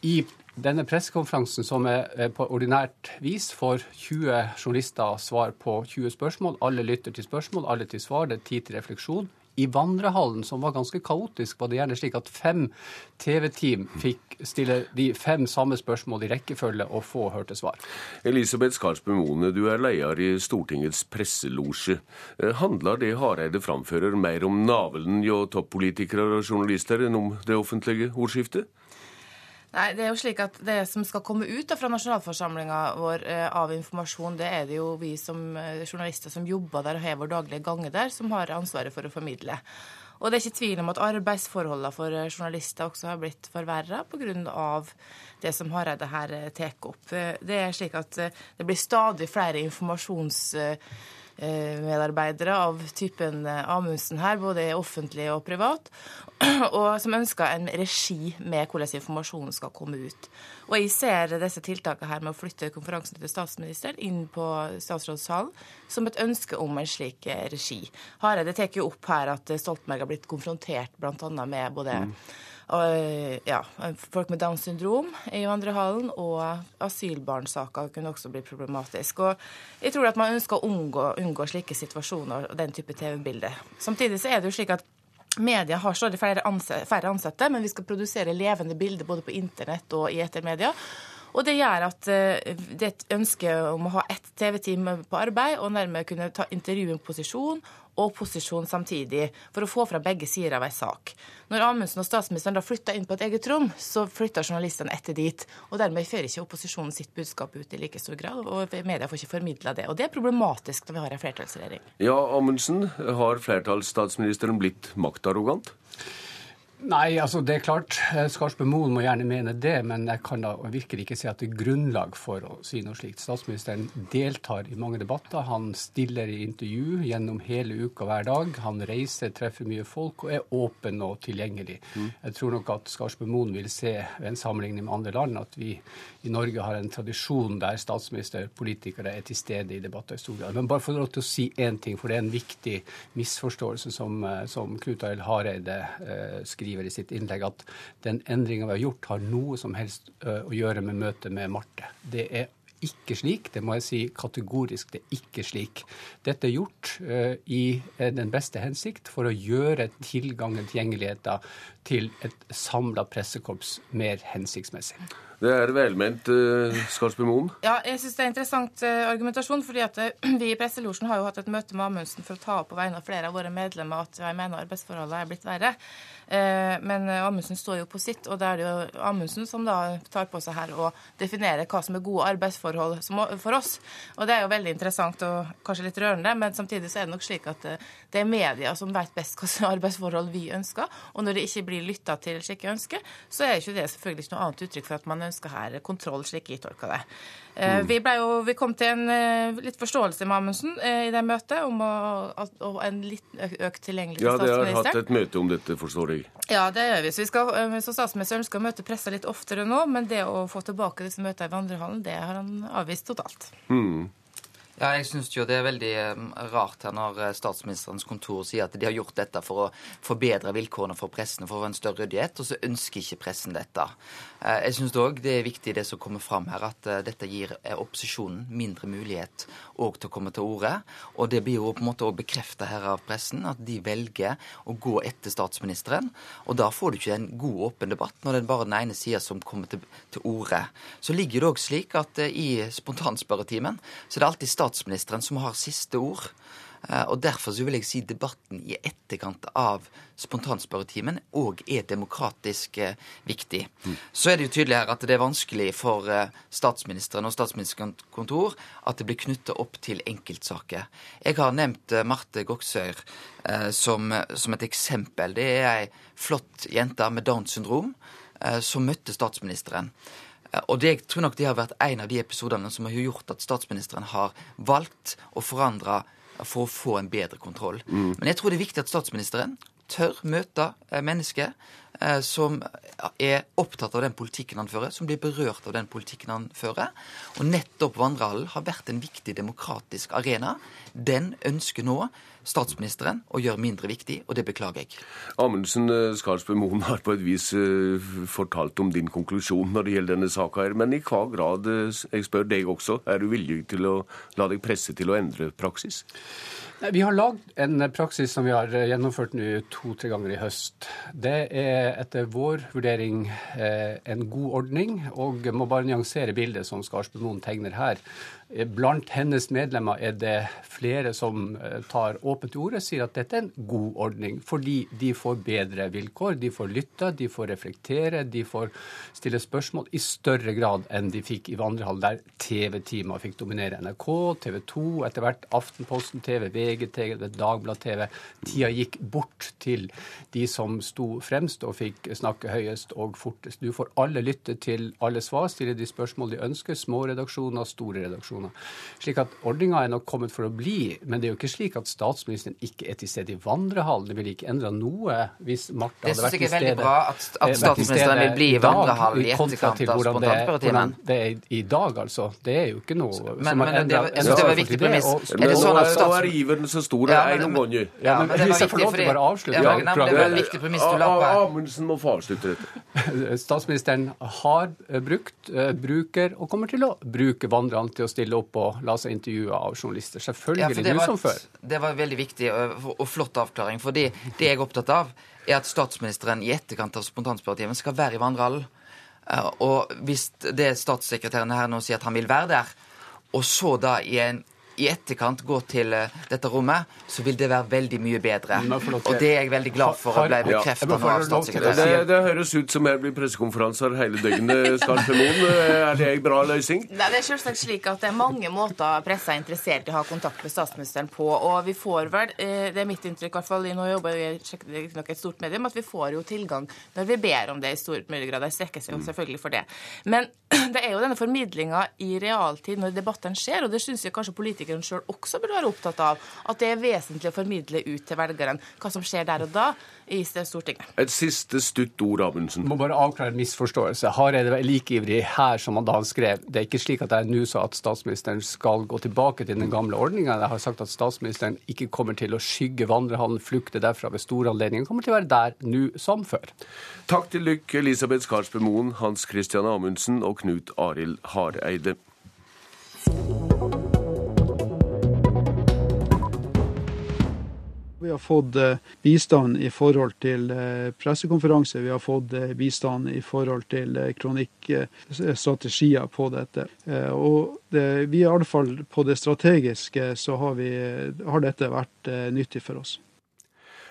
I denne pressekonferansen, som er på ordinært vis får 20 journalister svar på 20 spørsmål. Alle lytter til spørsmål, alle til svar. Det er tid til refleksjon. I vandrehallen, som var ganske kaotisk, var det gjerne slik at fem TV-team fikk stille de fem samme spørsmål i rekkefølge og få hørte svar. Elisabeth Skarsbø Mone, du er leder i Stortingets presselosje. Eh, handler det Hareide framfører mer om navlen hjå toppolitikere og journalister enn om det offentlige ordskiftet? Nei, det er jo slik at det som skal komme ut fra nasjonalforsamlinga vår eh, av informasjon, det er det jo vi som eh, journalister som jobber der og har vår daglige gange der, som har ansvaret for å formidle. Og det er ikke tvil om at arbeidsforholdene for eh, journalister også har blitt forverra pga. det som Hareide her tar opp. Det er slik at det blir stadig flere informasjons medarbeidere av typen Amundsen her, både offentlig og privat, [clears throat] og som ønsker en regi med hvordan informasjonen skal komme ut. Og jeg ser disse tiltakene her med å flytte konferansen til statsministeren inn på statsrådssalen som et ønske om en slik regi. Hareide tar jo opp her at Stoltenberg har blitt konfrontert bl.a. med både mm. Ja, folk med Downs syndrom i vandrehallen, og asylbarnsaker kunne også bli problematisk. Og jeg tror at man ønsker å unngå, unngå slike situasjoner og den type TV-bilder. Samtidig så er det jo slik at Media har stadig færre ansatte, men vi skal produsere levende bilder både på internett og i ettermedia. Og det gjør at eh, det er et ønske om å ha ett TV-team på arbeid, og nærmere kunne ta intervju en posisjon og posisjon samtidig, for å få fra begge sider av ei sak. Når Amundsen og statsministeren da flytter inn på et eget rom, så flytter journalistene etter dit. Og dermed fører ikke opposisjonen sitt budskap ut i like stor grad, og media får ikke formidla det. Og det er problematisk når vi har en flertallsregjering. Ja, Amundsen, har flertallsstatsministeren blitt maktarrogant? Nei, altså det er klart. Eh, Moen må gjerne mene det, men jeg kan da virkelig ikke si at det er grunnlag for å si noe slikt. Statsministeren deltar i mange debatter. Han stiller i intervju gjennom hele uka hver dag. Han reiser, treffer mye folk og er åpen og tilgjengelig. Mm. Jeg tror nok at Skarsbø Moen vil se ved en sammenligning med andre land at vi i Norge har en tradisjon der statsminister, politikere er til stede i debatter i stor grad. Men bare for å si én ting, for det er en viktig misforståelse som, eh, som Knut Arild Hareide eh, skriver skriver i sitt innlegg at den endringa vi har gjort, har noe som helst å gjøre med møtet med Marte. Det er ikke slik. Det må jeg si kategorisk. Det er ikke slik. Dette er gjort uh, i den beste hensikt for å gjøre tilgangen, tilgjengeligheten til et samla pressekorps mer hensiktsmessig. Det er velment, uh, Skarsby Moen. Ja, jeg syns det er interessant uh, argumentasjon. fordi at uh, [clears throat] Vi i Presselosjen har jo hatt et møte med Amundsen for å ta opp på vegne av flere av våre medlemmer at jeg mener arbeidsforholdene er blitt verre. Men Amundsen står jo på sitt, og det er det jo Amundsen som da tar på seg her å definere hva som er gode arbeidsforhold for oss. Og det er jo veldig interessant og kanskje litt rørende, men samtidig så er det nok slik at det er media som vet best slags [laughs] arbeidsforhold vi ønsker. Og når det ikke blir lytta til slike ønsker, så er ikke det selvfølgelig ikke noe annet uttrykk for at man ønsker her kontroll, slik jeg tolker det. Eh, mm. Vi, jo, vi, kom til en uh, litt forståelse med Amundsen uh, i det møtet om å, å, en litt økt tilgjengelighet ja, til statsministeren. Ja, dere har hatt et møte om dette, forstår jeg. Ja, det gjør vi. Så, vi skal, så statsministeren ønsker å møte pressa litt oftere nå, men det å få tilbake disse møtene i vandrehallen, det har han avvist totalt. Mm. Ja, jeg syns jo det er veldig rart her når statsministerens kontor sier at de har gjort dette for å forbedre vilkårene for pressen for å få en større ryddighet, og så ønsker ikke pressen dette. Eh, jeg syns òg det er viktig det som kommer fram her, at eh, dette gir eh, opposisjonen mindre mulighet òg til å komme til orde. Og det blir jo på en måte òg bekrefta her av pressen, at de velger å gå etter statsministeren. Og da får du ikke en god, åpen debatt når det er bare den ene sida som kommer til, til orde. Så ligger det òg slik at i spontanspørretimen så er det alltid statsministeren som har siste ord. Eh, og Derfor så vil jeg si debatten i etterkant av spontanspørretimen òg er demokratisk eh, viktig. Mm. Så er det jo tydelig her at det er vanskelig for eh, statsministeren og statsministerens kontor at det blir knytta opp til enkeltsaker. Jeg har nevnt Marte Goksøyr som, som, et eksempel. Det er ei flott jente med Downs syndrom som møtte statsministeren. Og det, jeg tror nok det har vært en av de episodene som har gjort at statsministeren har valgt å forandre for å få en bedre kontroll. Mm. Men jeg tror det er viktig at statsministeren tør møte eh, mennesker eh, som er opptatt av den politikken han fører, som blir berørt av den politikken han fører. Og nettopp vandrehallen har vært en viktig demokratisk arena. Den ønsker nå statsministeren å gjøre mindre viktig, og det beklager jeg. Amundsen eh, Skarsbø Moen har på et vis eh, fortalt om din konklusjon når det gjelder denne saka her, men i hva grad, jeg spør deg også, er du villig til å la deg presse til å endre praksis? Vi har lagd en praksis som vi har eh, gjennomført nå to-tre ganger i høst. Det er etter vår vurdering eh, en god ordning, og må bare nyansere bildet som Skarsbømoen tegner her. Blant hennes medlemmer er det flere som eh, tar åpent til orde sier at dette er en god ordning, fordi de får bedre vilkår. De får lytte, de får reflektere, de får stille spørsmål i større grad enn de fikk i Vandrehall, der TV-timer fikk dominere NRK, TV 2, etter hvert Aftenposten TV, VGTV, Dagblad TV. Tida gikk bort til de som sto fremst og fikk snakke høyest og fortest. Du får alle lytte til alle svar, stille de spørsmål de ønsker, små redaksjoner, store redaksjoner kroner. Slik at Ordninga er nok kommet for å bli, men det er jo ikke slik at statsministeren ikke er til stede i vandrehallen. Det ville ikke endra noe hvis Martha hadde vært til stede. Det syns jeg er veldig bra at, at eh, statsministeren vil bli i vandrehallen i etterkant av spontanspørretimen. Det er i dag, altså. Det er jo ikke noe men, som har endra Men det var viktig premiss. Er det sånn at Nå er iveren så stor det er noen ganger. Ja, men Hvis jeg får lov til å bare avslutte ja, Det var en viktig premiss du la på. Amundsen må få avslutte dette. [laughs] Statsministeren har brukt, eh, bruker og kommer til å bruke vandrehallen til å stille stille opp og la seg intervjue av journalister. Selvfølgelig ja, nå som før. Det var veldig viktig og, og flott avklaring. For det, det jeg er opptatt av, er at statsministeren i etterkant av spontanspørretimen skal være i vandrehallen. Eh, og hvis det statssekretæren her nå sier at han vil være der, og så da i en i etterkant gå til uh, dette rommet, så vil det være veldig mye bedre. Og det er jeg veldig glad for å bli bekreftet nå av statssekretæren. Det, det, høres ut som her blir pressekonferanser hele døgnet, Skarpemoen. Er det en bra løsning? Nei, det er selvsagt slik at det er mange måter pressa er interessert i å ha kontakt med statsministeren på. Og vi får vel, eh, det er mitt inntrykk, i hvert fall nå jobber vi nok et stort medium, at vi får jo tilgang når vi ber om det i stor mulig grad. Jeg strekker seg jo selvfølgelig for det. Men [clears throat] det er jo denne formidlinga i realtid når debattene skjer, og det syns jeg kanskje politikere politikerne sjøl også burde være opptatt av. At det er vesentlig å formidle ut til velgeren hva som skjer der og da i Stortinget. Et siste stutt ord, Amundsen. Må bare avklare en misforståelse. Hareide var like ivrig her som han da han skrev. Det er ikke slik at jeg nå sa at statsministeren skal gå tilbake til den gamle ordninga. Jeg har sagt at statsministeren ikke kommer til å skygge vandrehallen, flukte derfra ved store anledninger. kommer til å være der nå som før. Takk til Lykke Elisabeth Skarsbø Moen, Hans Christian Amundsen og Knut Arild Hareide. Vi har fått eh, bistand i forhold til eh, pressekonferanse, vi har fått eh, bistand i forhold til kronikkstrategier på dette. Og det, vi fall på det strategiske så har, vi, har dette vært nyttig for oss.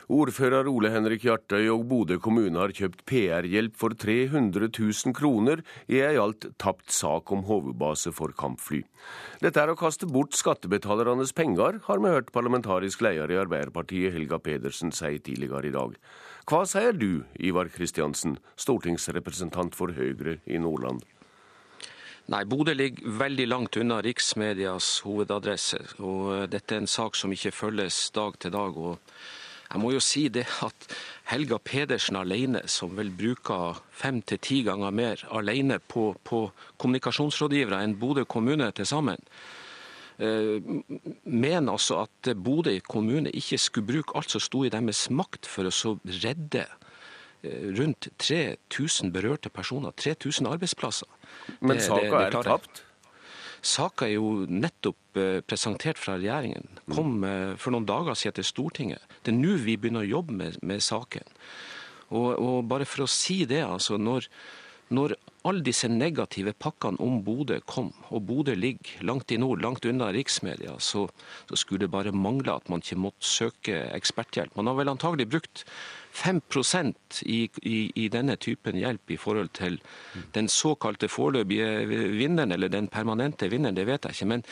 Ordfører Ole Henrik Hjartøy og Bodø kommune har kjøpt PR-hjelp for 300 000 kroner i ei alt tapt sak om hovedbase for kampfly. Dette er å kaste bort skattebetalernes penger, har vi hørt parlamentarisk leder i Arbeiderpartiet Helga Pedersen si tidligere i dag. Hva sier du, Ivar Kristiansen, stortingsrepresentant for Høyre i Nordland? Nei, Bodø ligger veldig langt unna riksmedias hovedadresse. og Dette er en sak som ikke følges dag til dag. og jeg må jo si det at Helga Pedersen alene, som vel bruker fem til ti ganger mer alene på, på kommunikasjonsrådgivere enn Bodø kommune til sammen, eh, mener altså at Bodø kommune ikke skulle bruke alt som sto i deres makt for å redde eh, rundt 3000 berørte personer, 3000 arbeidsplasser. Men saka er tapt? Saka er jo nettopp eh, presentert fra regjeringen. Kom eh, for noen dager siden til Stortinget. Det er nå vi begynner å jobbe med, med saken. Og, og, bare for å si det, altså når, når alle disse negative pakkene om Bodø kom, og Bodø ligger langt i nord, langt unna riksmedia, så, så, skulle det bare mangle at man ikke måtte søke eksperthjelp. Man har vel antagelig brukt 5 i, i, i, denne typen hjelp i forhold til den såkalte foreløpige vinneren, eller den permanente vinneren, det vet jeg ikke. Men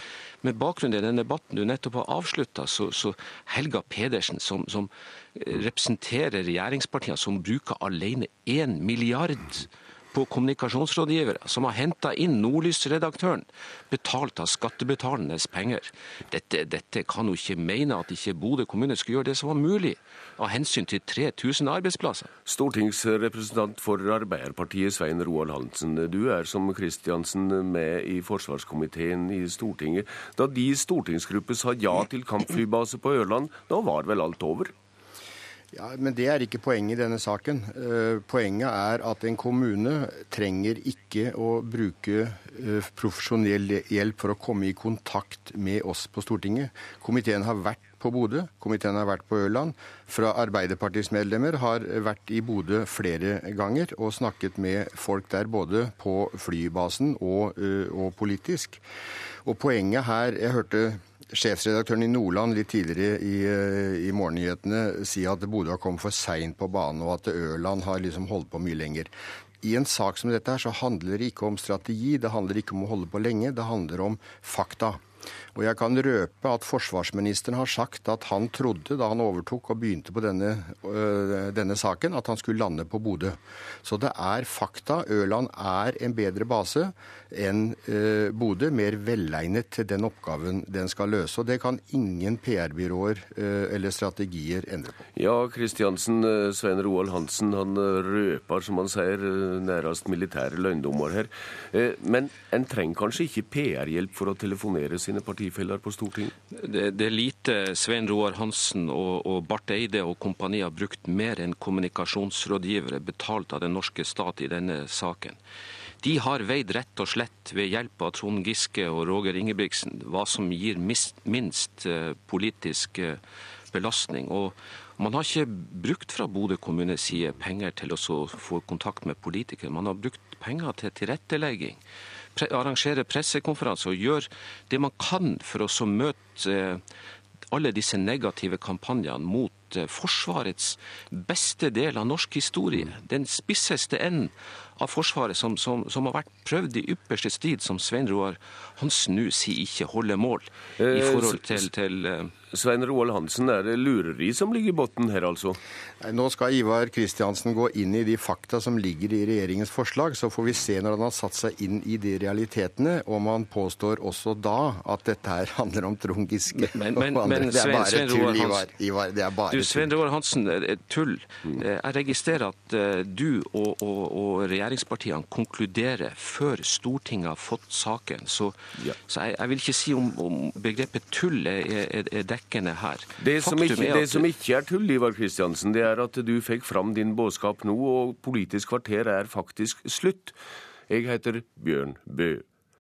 med bakgrunn i den debatten du nettopp har avslutta, så, så, Helga Pedersen, som, som representerer regjeringspartiene, som bruker alene 1 milliard på kommunikasjonsrådgivere som har henta inn Nordlys-redaktøren, betalt av skattebetalernes penger. Dette, dette kan jo ikke mene at ikke Bodø kommune skulle gjøre det som var mulig, av hensyn til 3000 arbeidsplasser. Stortingsrepresentant for Arbeiderpartiet Svein Roald Hansen, du er som Kristiansen med i forsvarskomiteen i Stortinget. Da de stortingsgruppe sa ja til kampflybase på Ørland, da var vel alt over? Ja, Men det er ikke poenget i denne saken. Uh, poenget er at en kommune trenger ikke å bruke uh, profesjonell hjelp for å komme i kontakt med oss på Stortinget. Komiteen har vært på Bodø, komiteen har vært på Ørland. Fra Arbeiderpartiets medlemmer har vært i Bodø flere ganger og snakket med folk der både på flybasen og, uh, og politisk. Og poenget her Jeg hørte sjefsredaktøren i Nordland litt tidligere i, eh, i morgennyhetene si at Bodø har kommet for seint på banen, og at Ørland har liksom holdt på mye lenger. I en sak som dette her så handler det ikke om strategi, det handler ikke om å holde på lenge, det handler om fakta. Og jeg kan røpe at forsvarsministeren har sagt at han trodde da han overtok og begynte på denne, øh, denne saken, at han skulle lande på Bodø. Så det er fakta. Ørland er en bedre base enn øh, Bodø. Mer velegnet til den oppgaven den skal løse. Og det kan ingen PR-byråer øh, eller strategier endre på. Ja, Kristiansen, Svein Roald Hansen, han røper, som han sier, nærmest militære løgndommer her. Men en trenger kanskje ikke PR-hjelp for å telefonere sine partifeller på Stortinget? Det, det er lite Svein Roar Hansen og, og Barth Eide og kompani har brukt mer enn kommunikasjonsrådgivere betalt av den norske stat i denne saken. De har veid rett og slett ved hjelp av Trond Giske og Roger Ingebrigtsen hva som gir minst eh, politisk eh, belastning. Og man har ikke brukt fra Bodø kommunes side penger til å få kontakt med politikere. Man har brukt penger til tilrettelegging arrangere pressekonferanser og gjøre det man kan for å møte eh, alle disse negative kampanjene mot eh, Forsvarets beste del av norsk historie. Den spisseste enden av Forsvaret som, som, som, har vært prøvd i ypperste strid, som Svein Roar Hansen nå sier ikke holder mål i eh, forhold til, til Svein Roald Hansen, er det lureri som ligger i bunnen her, altså? Nei, nå skal Ivar Kristiansen gå inn i de fakta som ligger i regjeringens forslag. Så får vi se når han har satt seg inn i de realitetene, om han påstår også da at dette her handler om Trond Giske men, men, men, Det er bare Svein, tull, Ivar. Ivar. Det er bare du, Svein Roald Hansen, tull. Eh, jeg registrerer at eh, du og, og, og, regjeringspartiene konkluderer før Stortinget har fått saken. Så, ja. så jeg, jeg, vil ikke si om, om begrepet tull er, er, er dekkende her. Det som, ikke, det som ikke er tull, Ivar Kristiansen, det er at du fikk fram din budskap nå, og Politisk kvarter er faktisk slutt. Jeg heter Bjørn Bø.